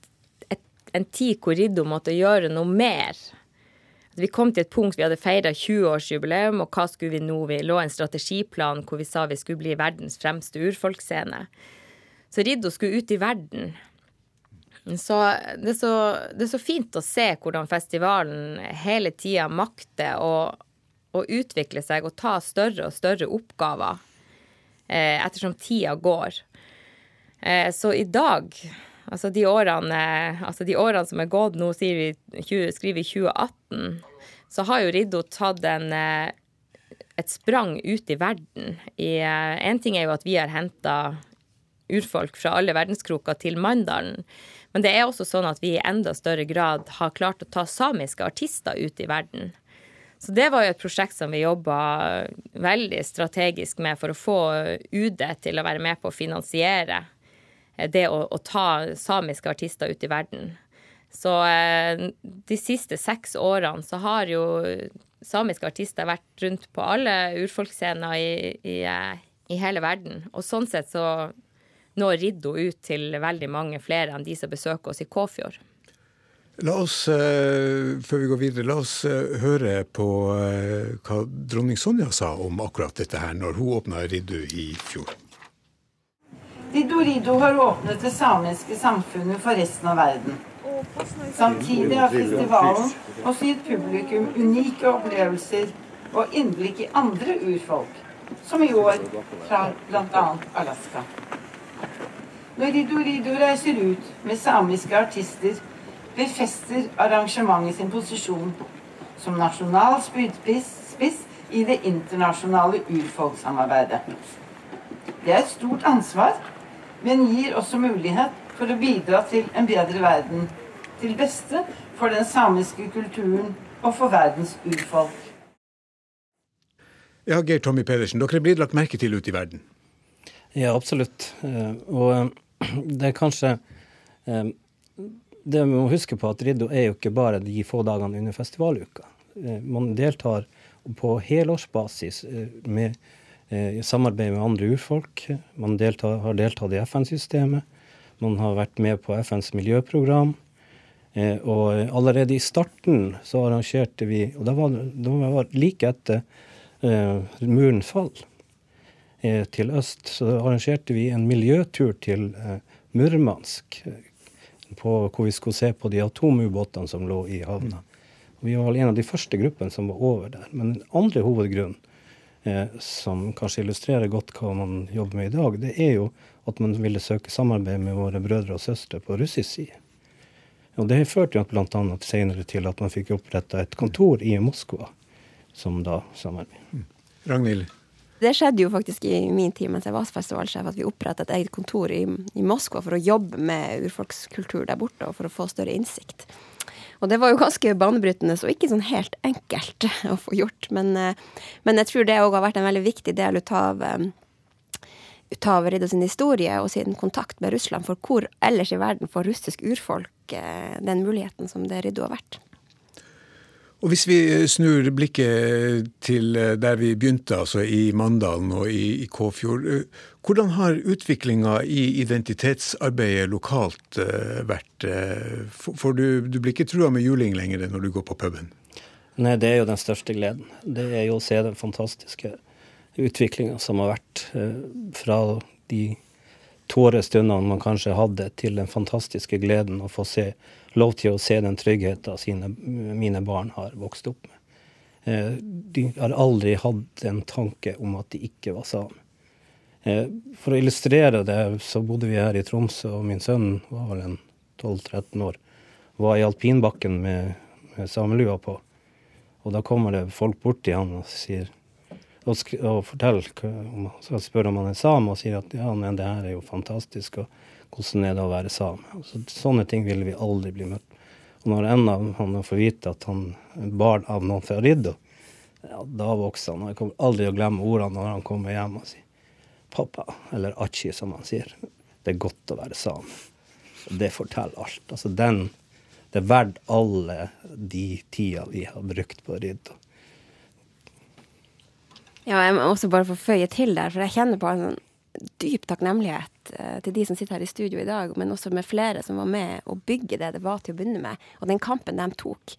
et, en tid hvor Riddo måtte gjøre noe mer. Vi kom til et punkt vi hadde feira 20-årsjubileum, og hva skulle vi nå? Vi lå en strategiplan hvor vi sa vi skulle bli verdens fremste urfolksscene. Så Riddo skulle ut i verden. Så det, så det, er så fint å se hvordan festivalen hele tida makter å, å, utvikle seg og ta større og større oppgaver eh, ettersom tida går. Eh, så i dag, altså de årene, altså de årene som er gått, nå vi, skriver vi 2018, så har jo Riddo tatt en, eh, et sprang ut i verden. Én eh, ting er jo at vi har henta urfolk fra alle verdenskroker til Mandalen. Men det er også sånn at vi i enda større grad har klart å ta samiske artister ut i verden. Så det var jo et prosjekt som vi jobba veldig strategisk med for å få UD til å være med på å finansiere det å, å ta samiske artister ut i verden. Så eh, de siste seks årene så har jo samiske artister vært rundt på alle urfolksscener i, i, eh, i hele verden. Og sånn sett så nå Riddo ut til veldig mange flere enn de som besøker oss i Kåfjord. La oss, uh, før vi går videre, la oss uh, høre på uh, hva dronning Sonja sa om akkurat dette her, når hun åpna Riddu i fjor. Riddu Riddu har åpnet det samiske samfunnet for resten av verden. Samtidig har festivalen også gitt publikum unike opplevelser og innblikk i andre urfolk, som i år fra bl.a. Alaska. Når Riddu reiser ut med samiske artister, befester arrangementet sin posisjon som nasjonal spydspiss i det internasjonale urfolkssamarbeidet. Det er et stort ansvar, men gir også mulighet for å bidra til en bedre verden. Til beste for den samiske kulturen og for verdens urfolk. Ja, Geir Tommy Pedersen, dere er blitt lagt merke til ute i verden? Ja, absolutt. Eh, og eh, det er kanskje um, Det vi må huske på at Riddo er jo ikke bare de få dagene under festivaluka. Man deltar på helårsbasis med i samarbeid med andre urfolk. Man deltar, har deltatt i FN-systemet. Man har vært med på FNs miljøprogram. og allerede i starten så arrangerte vi Og det var, det like etter murens fall Eh, til øst, så arrangerte vi en miljøtur til eh, Murmansk. På, hvor vi skulle se på de atomubåtene som lå i havna. Vi var en av de første gruppene som var over der. Men den andre hovedgrunnen, eh, som kanskje illustrerer godt hva man jobber med i dag, det er jo at man ville søke samarbeid med våre brødre og søstre på russisk side. Og Det førte jo bl.a. senere til at man fikk oppretta et kontor i Moskva, som da samarbeid. Ragnhild? Det skjedde jo faktisk i min tid mens jeg var festivalsjef, at vi oppretta et eget kontor i, i, Moskva for å jobbe med urfolkskultur der borte, og for å få større innsikt. Og det var jo ganske banebrytende, så ikke sånn helt enkelt å få gjort. Men, eh, men jeg tror det òg har vært en veldig viktig del ut av eh, ut av Riddo sin historie og sin kontakt med Russland, for hvor ellers i verden får russisk urfolk eh, den muligheten som det Riddo har vært. Og Hvis vi snur blikket til der vi begynte, altså i Mandalen og i, i Kåfjord. Hvordan har utviklinga i identitetsarbeidet lokalt vært? For du, du blir ikke trua med juling lenger når du går på puben? Nei, det er jo den største gleden. Det er jo å se den fantastiske utviklinga som har vært fra de tårestundene man kanskje hadde, til den fantastiske gleden å få se, lov til å se den tryggheten mine barn har vokst opp med. Eh, de har aldri hatt en tanke om at de ikke var same. Eh, for å illustrere det, så bodde vi her i Tromsø, og min sønn var vel en 12-13 år. Var i alpinbakken med, med samelua på. Og da kommer det folk bort til han og sier og, og forteller, så spør om han er same, og sier at ja, men det her er jo fantastisk, og hvordan er det å være same? Så, sånne ting ville vi aldri bli møtt Og når en av han får vite at han er barn av noen fra Riddo, ja, da vokser han. Og jeg kommer aldri å glemme ordene når han kommer hjem og sier pappa, eller achi, som han sier. Det er godt å være same. Det forteller alt. Altså den Det er verdt alle de tida vi har brukt på Riddo. Ja, jeg må også bare få føye til der, for jeg kjenner på en sånn dyp takknemlighet eh, til de som sitter her i studio i dag, men også med flere som var med å bygge det det var til å begynne med, og den kampen de tok.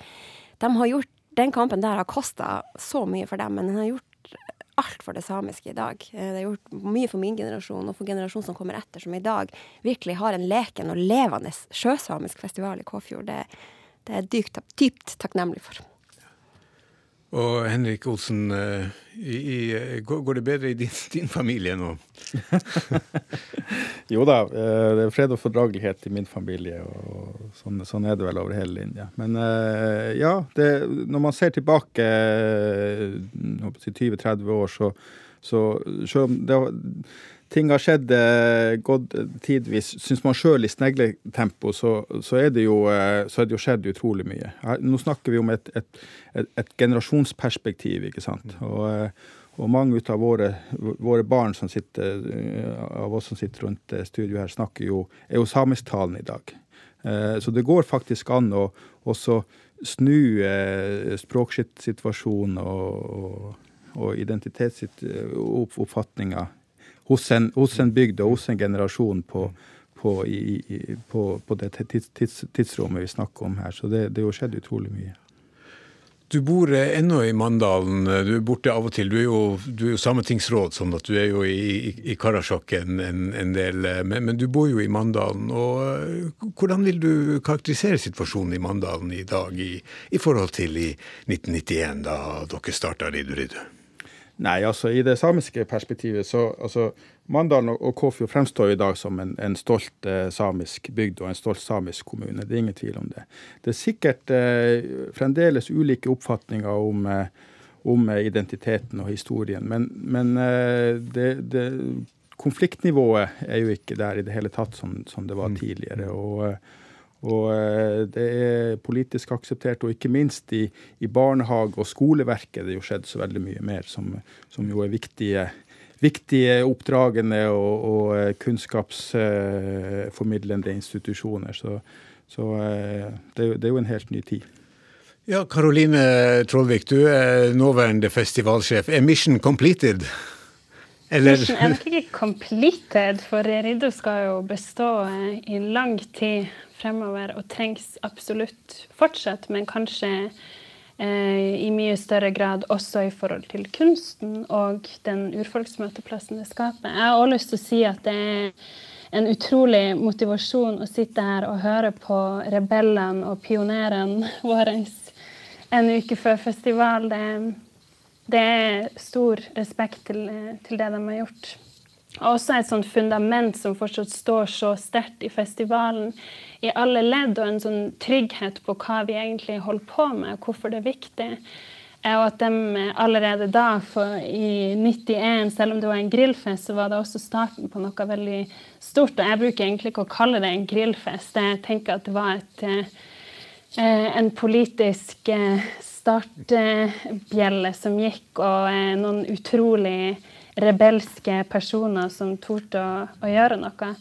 De har gjort, den kampen der har kosta så mye for dem, men den har gjort alt for det samiske i dag. Eh, det har gjort mye for min generasjon og for generasjonen som kommer etter, som i dag virkelig har en leken og levende sjøsamisk festival i Kåfjord. Det, det er jeg dypt, dypt takknemlig for. Og Henrik Olsen, eh, i, i, går det bedre i din, din familie nå? jo da, eh, det er fred og fordragelighet i min familie, og sånn, sånn er det vel over hele linja. Men eh, ja, det, når man ser tilbake 20-30 år, så, så selv om det ting har skjedd, eh, gått tidvis, syns man sjøl i snegletempo, så, så, er det jo, eh, så er det jo skjedd utrolig mye. Nå snakker vi om et, et, et, et generasjonsperspektiv, ikke sant. Og, eh, og mange av våre, våre, barn som sitter, av oss som sitter rundt studio her, snakker jo, er jo samisktalen i dag. Så det går faktisk an å også snu språksituasjonen og, og, og identitetsoppfatninga hos en, hos en bygd og hos en generasjon på, på, i, på, på det tids, tids, tidsrommet vi snakker om her. Så det, det har skjedd utrolig mye. Du bor ennå i Mandalen. Du er borte av og til. Du er jo, du er jo sametingsråd, sånn at du er jo i, i, i Karasjok en, en, del. Men, men, du bor jo i Mandalen. og eh, Hvordan vil du karakterisere situasjonen i Mandalen i dag i, i forhold til i 1991, da dere starta Riddu Riddu? Nei, altså i det samiske perspektivet så altså, Mandalen og Kåfjord fremstår i dag som en, en stolt eh, samisk bygd og en stolt samisk kommune. Det er ingen tvil om det. Det er sikkert eh, fremdeles ulike oppfatninger om, eh, om identiteten og historien, men, men eh, det, det, konfliktnivået er jo ikke der i det hele tatt som, som det var mm. tidligere. og eh, og eh, det er politisk akseptert, og ikke minst i, i barnehage- og skoleverket det er jo skjedd så veldig mye mer, som, som jo er viktige, viktige oppdragende og, og eh, kunnskapsformidlende institusjoner. Så, så eh, det, det er jo en helt ny tid. Ja, Karoline Trollvik, du er nåværende festivalsjef. Er mission completed? Eller? Mission er nok ikke completed, for Riddu skal jo bestå i lang tid fremover og trengs absolutt fortsatt, men kanskje eh, i mye større grad også i forhold til kunsten og den urfolksmøteplassen det skaper. Jeg har også lyst til å si at det er en utrolig motivasjon å sitte her og høre på rebellene og pionerene våre en uke før festival. Det, det er stor respekt til, til det de har gjort. Og også et sånt fundament som fortsatt står så sterkt i festivalen i alle ledd, og en sånn trygghet på hva vi egentlig holder på med, og hvorfor det er viktig. Og at de allerede da, i 91, selv om det var en grillfest, så var det også starten på noe veldig stort. Og jeg bruker egentlig ikke å kalle det en grillfest. Jeg tenker at det var et, eh, en politisk eh, startbjelle som gikk, og eh, noen utrolig rebelske personer som torde å, å gjøre noe.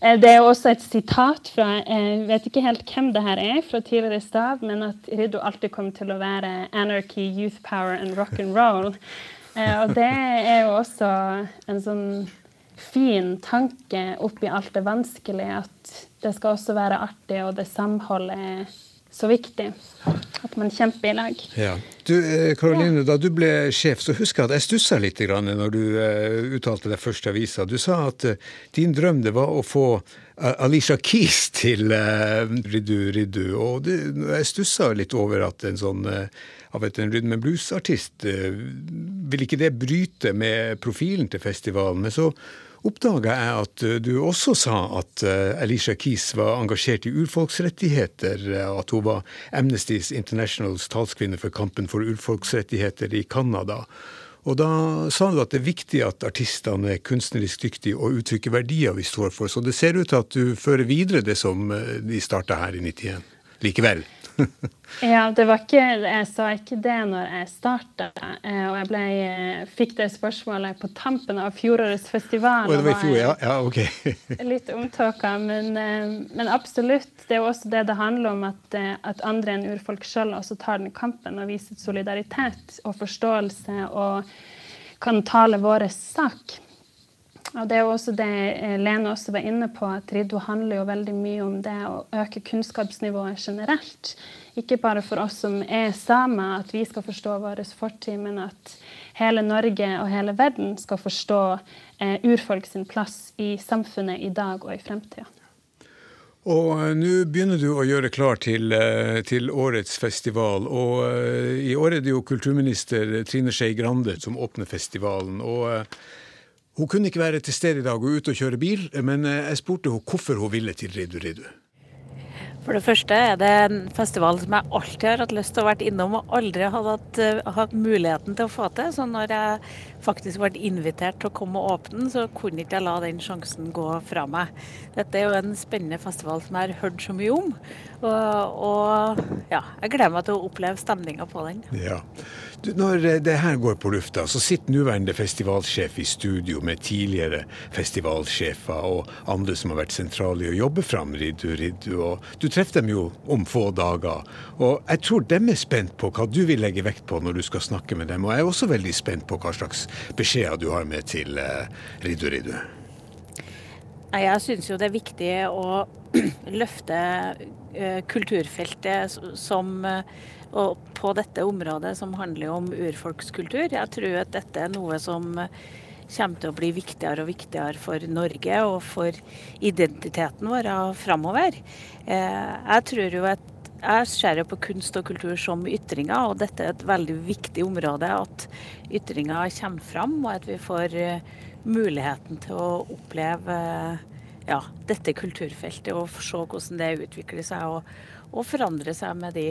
Eh, det er også et sitat fra Jeg vet ikke helt hvem det her er, fra tidligere stav, men at Riddo alltid kom til å være anarchy, youth power and rock and roll. Eh, og det er jo også en sånn fin tanke oppi alt det vanskelige, at det skal også være artig, og det samholdet så viktig. At man kjemper i lag. Ja. Du, Karoline, eh, da du ble sjef, så husker jeg at jeg stussa litt når du uh, uttalte deg først i avisa. Du sa at uh, din drøm det var å få Alisha Keys til uh, Riddu Riddu. Og det, jeg stussa litt over at en sånn av et en rhythm and blues-artist Vil ikke det bryte med profilen til festivalen? Men så oppdaga jeg at eh, du også sa at eh, Alicia Keys var engasjert i urfolksrettigheter, eh, at hun var Amnesty Internationals talskvinne for kampen for urfolksrettigheter i Canada. Og da sa du at det er viktig at artistene er kunstnerisk dyktige og uttrykker verdier vi står for. Så det ser ut til at du fører videre det som de starta her i 91. Likevel. ja, det var ikke, jeg sa ikke det når jeg starta. Eh, og jeg ble, eh, fikk det spørsmålet på tampen av fjorårets festival. Oh, det var i fjor, ja. ja ok. litt omtåka, men, eh, men, absolutt. Det er jo også det det handler om, at, at andre enn urfolk sjøl også tar den kampen og viser solidaritet og forståelse og kan tale vår sak. Og Det er jo også det eh, Lene også var inne på, at Riddo handler jo veldig mye om det å øke kunnskapsnivået generelt. Ikke bare for oss som er samer, at vi skal forstå vår fortid, men at hele Norge og hele verden skal forstå eh, urfolk sin plass i samfunnet i dag og i fremtida. Og eh, nå begynner du å gjøre klar til, eh, til, årets festival. Og i år er det jo kulturminister Trine Skei Grande som åpner festivalen. og hun kunne ikke være til stede i dag og ute og kjøre bil, men eh, jeg spurte henne hvorfor hun ville til Ridu Ridu. For det første er det en festival som jeg alltid har hatt lyst til å vært innom og aldri har hatt, uh, hatt, muligheten til å få til. Så når jeg faktisk ble invitert til å komme og åpne den, så kunne ikke jeg la den sjansen gå fra meg. Dette er jo en spennende festival som jeg har hørt så mye om. Og, og ja, jeg gleder meg til å oppleve stemninga på den. Ja. Du, når eh, det her går på lufta, så sitter nåværende festivalsjef i studio med tidligere festivalsjefer og andre som har vært sentrale i å jobbe fram Riddu Riddu. Og du treffer dem jo om få dager. Og jeg tror dem er spent på hva du vil legge vekt på når du skal snakke med dem. Og jeg er også veldig spent på hva slags beskjeder du har med til uh, Riddu Riddu. Jeg syns jo det er viktig å løfte uh, kulturfeltet som og på dette området som handler om urfolkskultur. Jeg tror at dette er noe som kommer til å bli viktigere og viktigere for Norge og for identiteten vår framover. Eh, jeg tror jo at jeg ser jo på kunst og kultur som ytringer, og dette er et veldig viktig område. At ytringer kommer fram, og at vi får eh, muligheten til å oppleve ja, dette kulturfeltet og se hvordan det utvikler seg og, og forandre seg med de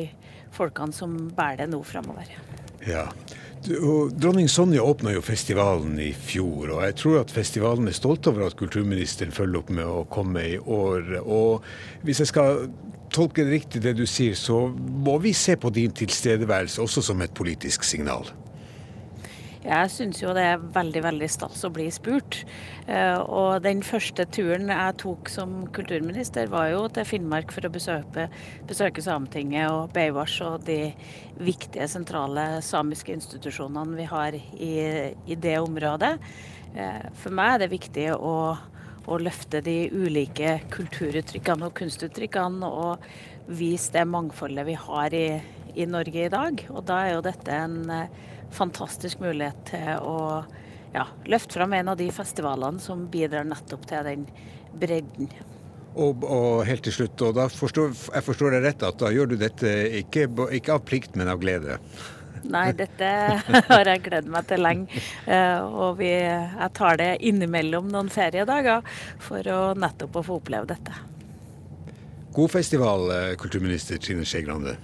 folkene som bærer det nå framover. Ja. Dronning Sonja åpna jo festivalen i fjor, og jeg tror at festivalen er stolt over at kulturministeren følger opp med å komme i år. Og hvis jeg skal tolke riktig det du sier, så må vi se på din tilstedeværelse også som et politisk signal. Jeg syns jo det er veldig veldig stas å bli spurt. Eh, og den første turen jeg tok som kulturminister, var jo til Finnmark for å besøke, besøke Sametinget og Beivars og de viktige sentrale samiske institusjonene vi har i, i det området. Eh, for meg er det viktig å, å løfte de ulike kulturuttrykkene og kunstuttrykkene og vise det mangfoldet vi har i, i Norge i dag. Og da er jo dette en fantastisk mulighet til å ja, løfte fram en av de festivalene som bidrar nettopp til den bredden. Og, og, helt til slutt, og da forstår, jeg forstår det rett at da gjør du dette ikke, ikke av plikt, men av glede? Nei, dette har jeg gledet meg til lenge. Eh, og vi, jeg tar det innimellom noen feriedager for å nettopp å få oppleve dette. God festival, eh, kulturminister Trine Skei Grande.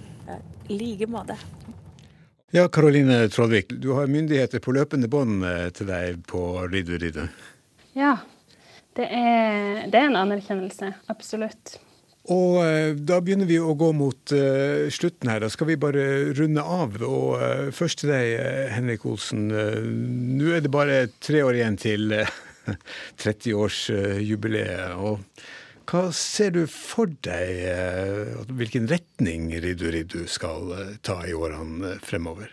I like måte. Ja, Karoline Trollvik, du har myndigheter på løpende bånd eh, til deg på Riddu Riddu. Ja, det er, det er, en anerkjennelse. Absolutt. Og eh, da begynner vi å gå mot uh, slutten her. Da skal vi bare runde av. Og uh, først til deg, Henrik Olsen. Uh, Nå er det bare tre år igjen til 30-årsjubileet. og hva ser du for deg, eh, hvilken retning Riddu Riddu skal eh, ta i årene fremover?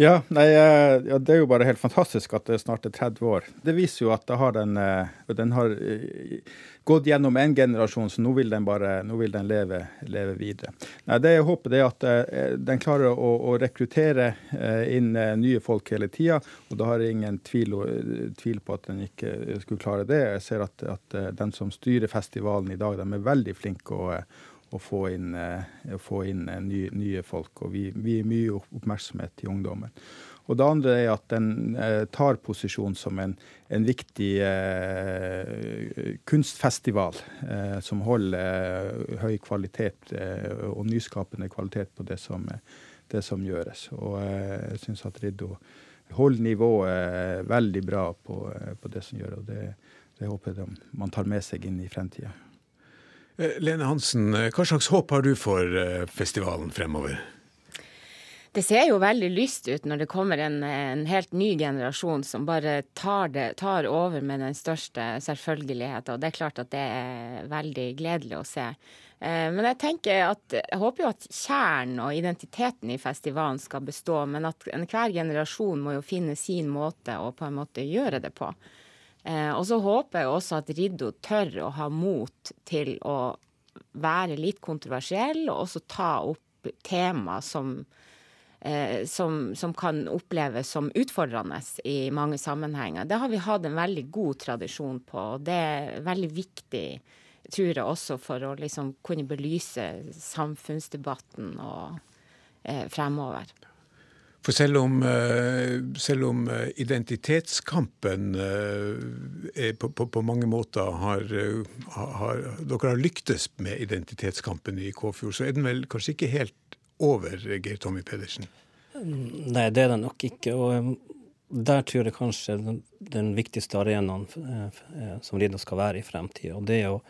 Ja, nei, eh, ja, Det er jo bare helt fantastisk at det snart er 30 år. Det viser jo at har den, eh, den, har eh, gått gjennom en generasjon, så nå vil den bare vil den leve, leve videre. Nei, det Jeg håper er at den klarer å, å rekruttere inn nye folk hele tida. Og da har jeg ingen tvil, tvil, på at den ikke skulle klare det. Jeg ser at, at den som styrer festivalen i dag, de er veldig flinke å å få inn, eh, få inn eh, nye, nye, folk. Og vi, vi gir mye oppmerksomhet til ungdommen. Og det andre er at den eh, tar posisjon som en, en viktig eh, kunstfestival eh, som holder eh, høy kvalitet og nyskapende kvalitet på det som, det som gjøres. Og jeg syns at Riddo holder nivået veldig bra på, på, det som gjøres. Og det, det håper jeg man tar med seg inn i fremtida. Eh, Lene Hansen, eh, hva slags håp har du for eh, festivalen fremover? Det ser jo veldig lyst ut når det kommer en, en helt ny generasjon som bare tar, det, tar, over med den største selvfølgelighet. Og det er klart at det er veldig gledelig å se. Men jeg tenker at, jeg håper jo at kjernen og identiteten i festivalen skal bestå, men at enhver generasjon må jo finne sin måte å på en måte gjøre det på. Eh, og så håper jeg også at Riddo tør å ha mot til å være litt kontroversiell, og også ta opp tema som, eh, som, som, kan oppleves som utfordrende i mange sammenhenger. Det har vi hatt en veldig god tradisjon på, og det er veldig viktig, tror jeg, også for å liksom kunne belyse samfunnsdebatten og, eh, fremover. For selv om, eh, selv om eh, identitetskampen på, på, på, mange måter har, har, Dere har lyktes med identitetskampen i Kåfjord, så er den vel kanskje ikke helt over, Geir Tommy Pedersen? Nei, det er det nok ikke. og der tror jeg kanskje den, den viktigste arenaen som Rino skal være i fremtiden, Og det er å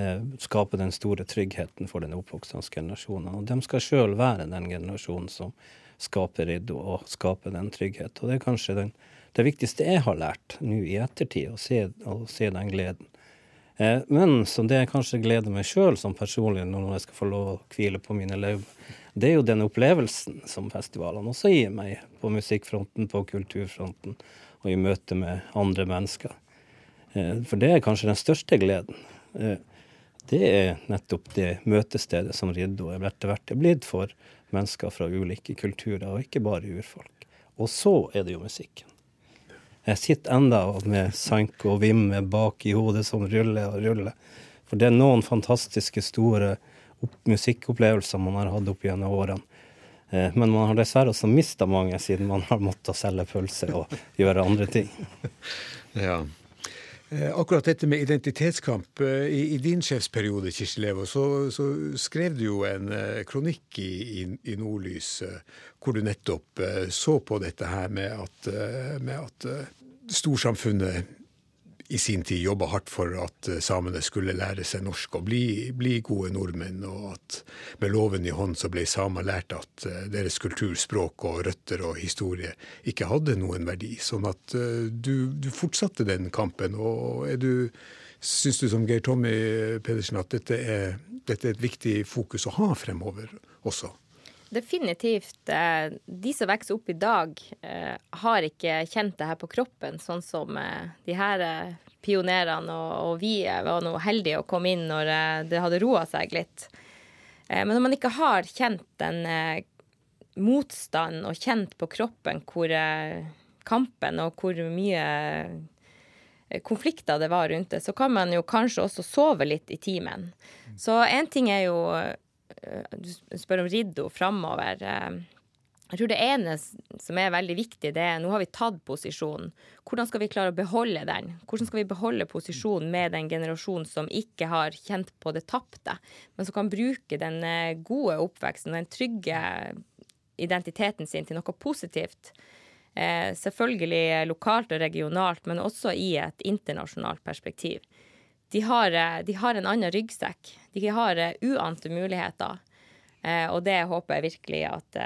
eh, skape den store tryggheten for den oppvoksende generasjonen. Og de skal sjøl være den generasjonen som skaper Riddo og skaper den trygghet. Og det er kanskje den, det viktigste jeg har lært nå i ettertid, å se, å se den gleden. Eh, men som det jeg kanskje gleder meg sjøl som personlig når jeg skal få lov å hvile på mine laurbær, det er jo den opplevelsen som festivalene også gir meg, på musikkfronten, på kulturfronten og i møte med andre mennesker. Eh, for det er kanskje den største gleden. Eh, det er nettopp det møtestedet som Riddo etter hvert er blitt for mennesker fra ulike kulturer, og ikke bare urfolk. Og så er det jo musikken. Jeg sitter enda med sank og vimme bak i hodet som ruller og ruller. For det er noen fantastiske store musikkopplevelser man har hatt opp gjennom årene. Eh, men man har dessverre også mista mange siden man har måttet selge pølser og gjøre andre ting. Ja. Eh, akkurat dette med identitetskamp. Eh, I, i din sjefsperiode, Kirsti Levo, så, så, skrev du jo en kronikk i, i, i Nordlys hvor du nettopp så på dette her med at, med at storsamfunnet i sin tid jobba hardt for at eh, samene skulle lære seg norsk og bli, bli, gode nordmenn, og at med loven i hånd så ble samer lært at eh, deres kultur, språk og røtter og historie ikke hadde noen verdi. Sånn at eh, du, du fortsatte den kampen. Og er du, syns du som Geir Tommy Pedersen at dette er, dette er et viktig fokus å ha fremover også? Definitivt. De som vokser opp i dag, har ikke kjent det her på kroppen, sånn som de her pionerene og, vi var nå heldige å komme inn når eh, det hadde roa seg litt. Eh, men når man ikke har kjent den eh, motstanden og kjent på kroppen hvor kampen og hvor mye konflikter det var rundt det, så kan man jo kanskje også sove litt i timen. Så én ting er jo Du spør om Riddo framover. Jeg tror det ene som er veldig viktig, det er nå har vi tatt posisjonen. Hvordan skal vi klare å beholde den? Hvordan skal vi beholde posisjonen med den generasjonen som ikke har kjent på det tapte, men som kan bruke den eh, gode oppveksten og den trygge identiteten sin til noe positivt? Eh, selvfølgelig lokalt og regionalt, men også i et internasjonalt perspektiv. De har, eh, de har en annen ryggsekk. De har uh, uante muligheter. Eh, og det håper jeg virkelig at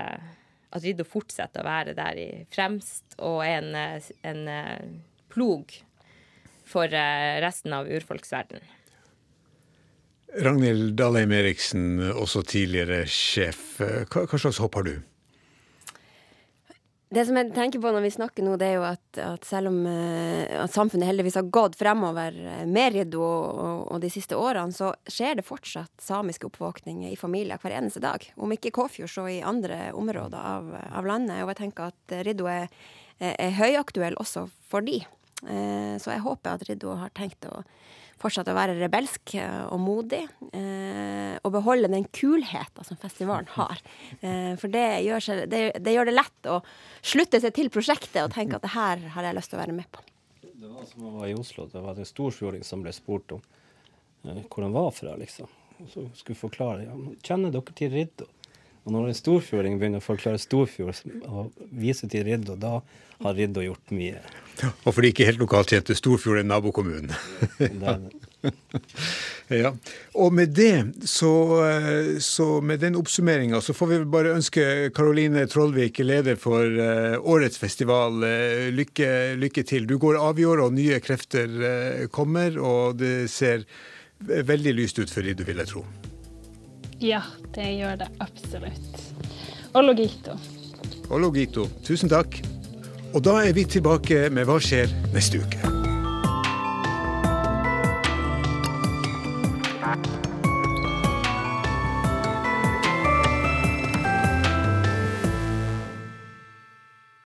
at Riddo fortsetter å være der i fremst og en, en plog for eh, resten av urfolksverdenen. Ragnhild Dalheim Eriksen, også tidligere sjef. Hva, hva slags håp har du? Det som jeg tenker på når vi snakker nå, det er jo at, at selv om uh, at samfunnet heldigvis har gått fremover uh, med Riddo og, og, og, de siste årene, så skjer det fortsatt samiske oppvåkninger i familier hver eneste dag. Om ikke i Kåfjord, så i andre områder av, av, landet. Og jeg tenker at Riddo er, er, høyaktuell også for de. Uh, så jeg håper at Riddo har tenkt å fortsette å være rebelsk eh, og modig. Eh, og beholde den kulheten som festivalen har. Eh, for det gjør, seg, det, det gjør, det lett å slutte seg til prosjektet og tenke at det her har jeg lyst til å være med på. Det var som å være i Oslo. Det var en storfjording som ble spurt om hvor han var fra, liksom. Og så skulle forklare ja, kjenner dere til Riddo. Og når en storfjording begynner å forklare Storfjord og vise til Riddo, da har Riddo gjort mye. Ja, og fordi ikke helt lokalt kjente, Storfjord er nabokommunen. ja. Og med det, så, så med den oppsummeringa, så får vi bare ønske Karoline Trollvik, leder for uh, årets festival, uh, lykke, lykke, til. Du går avgjort, og nye krefter kommer, og det ser veldig lyst ut for Riddo, vil jeg tro. Ja, det gjør det absolutt. Ologito. Ologito. Tusen takk. Og da er vi tilbake med Hva skjer neste uke.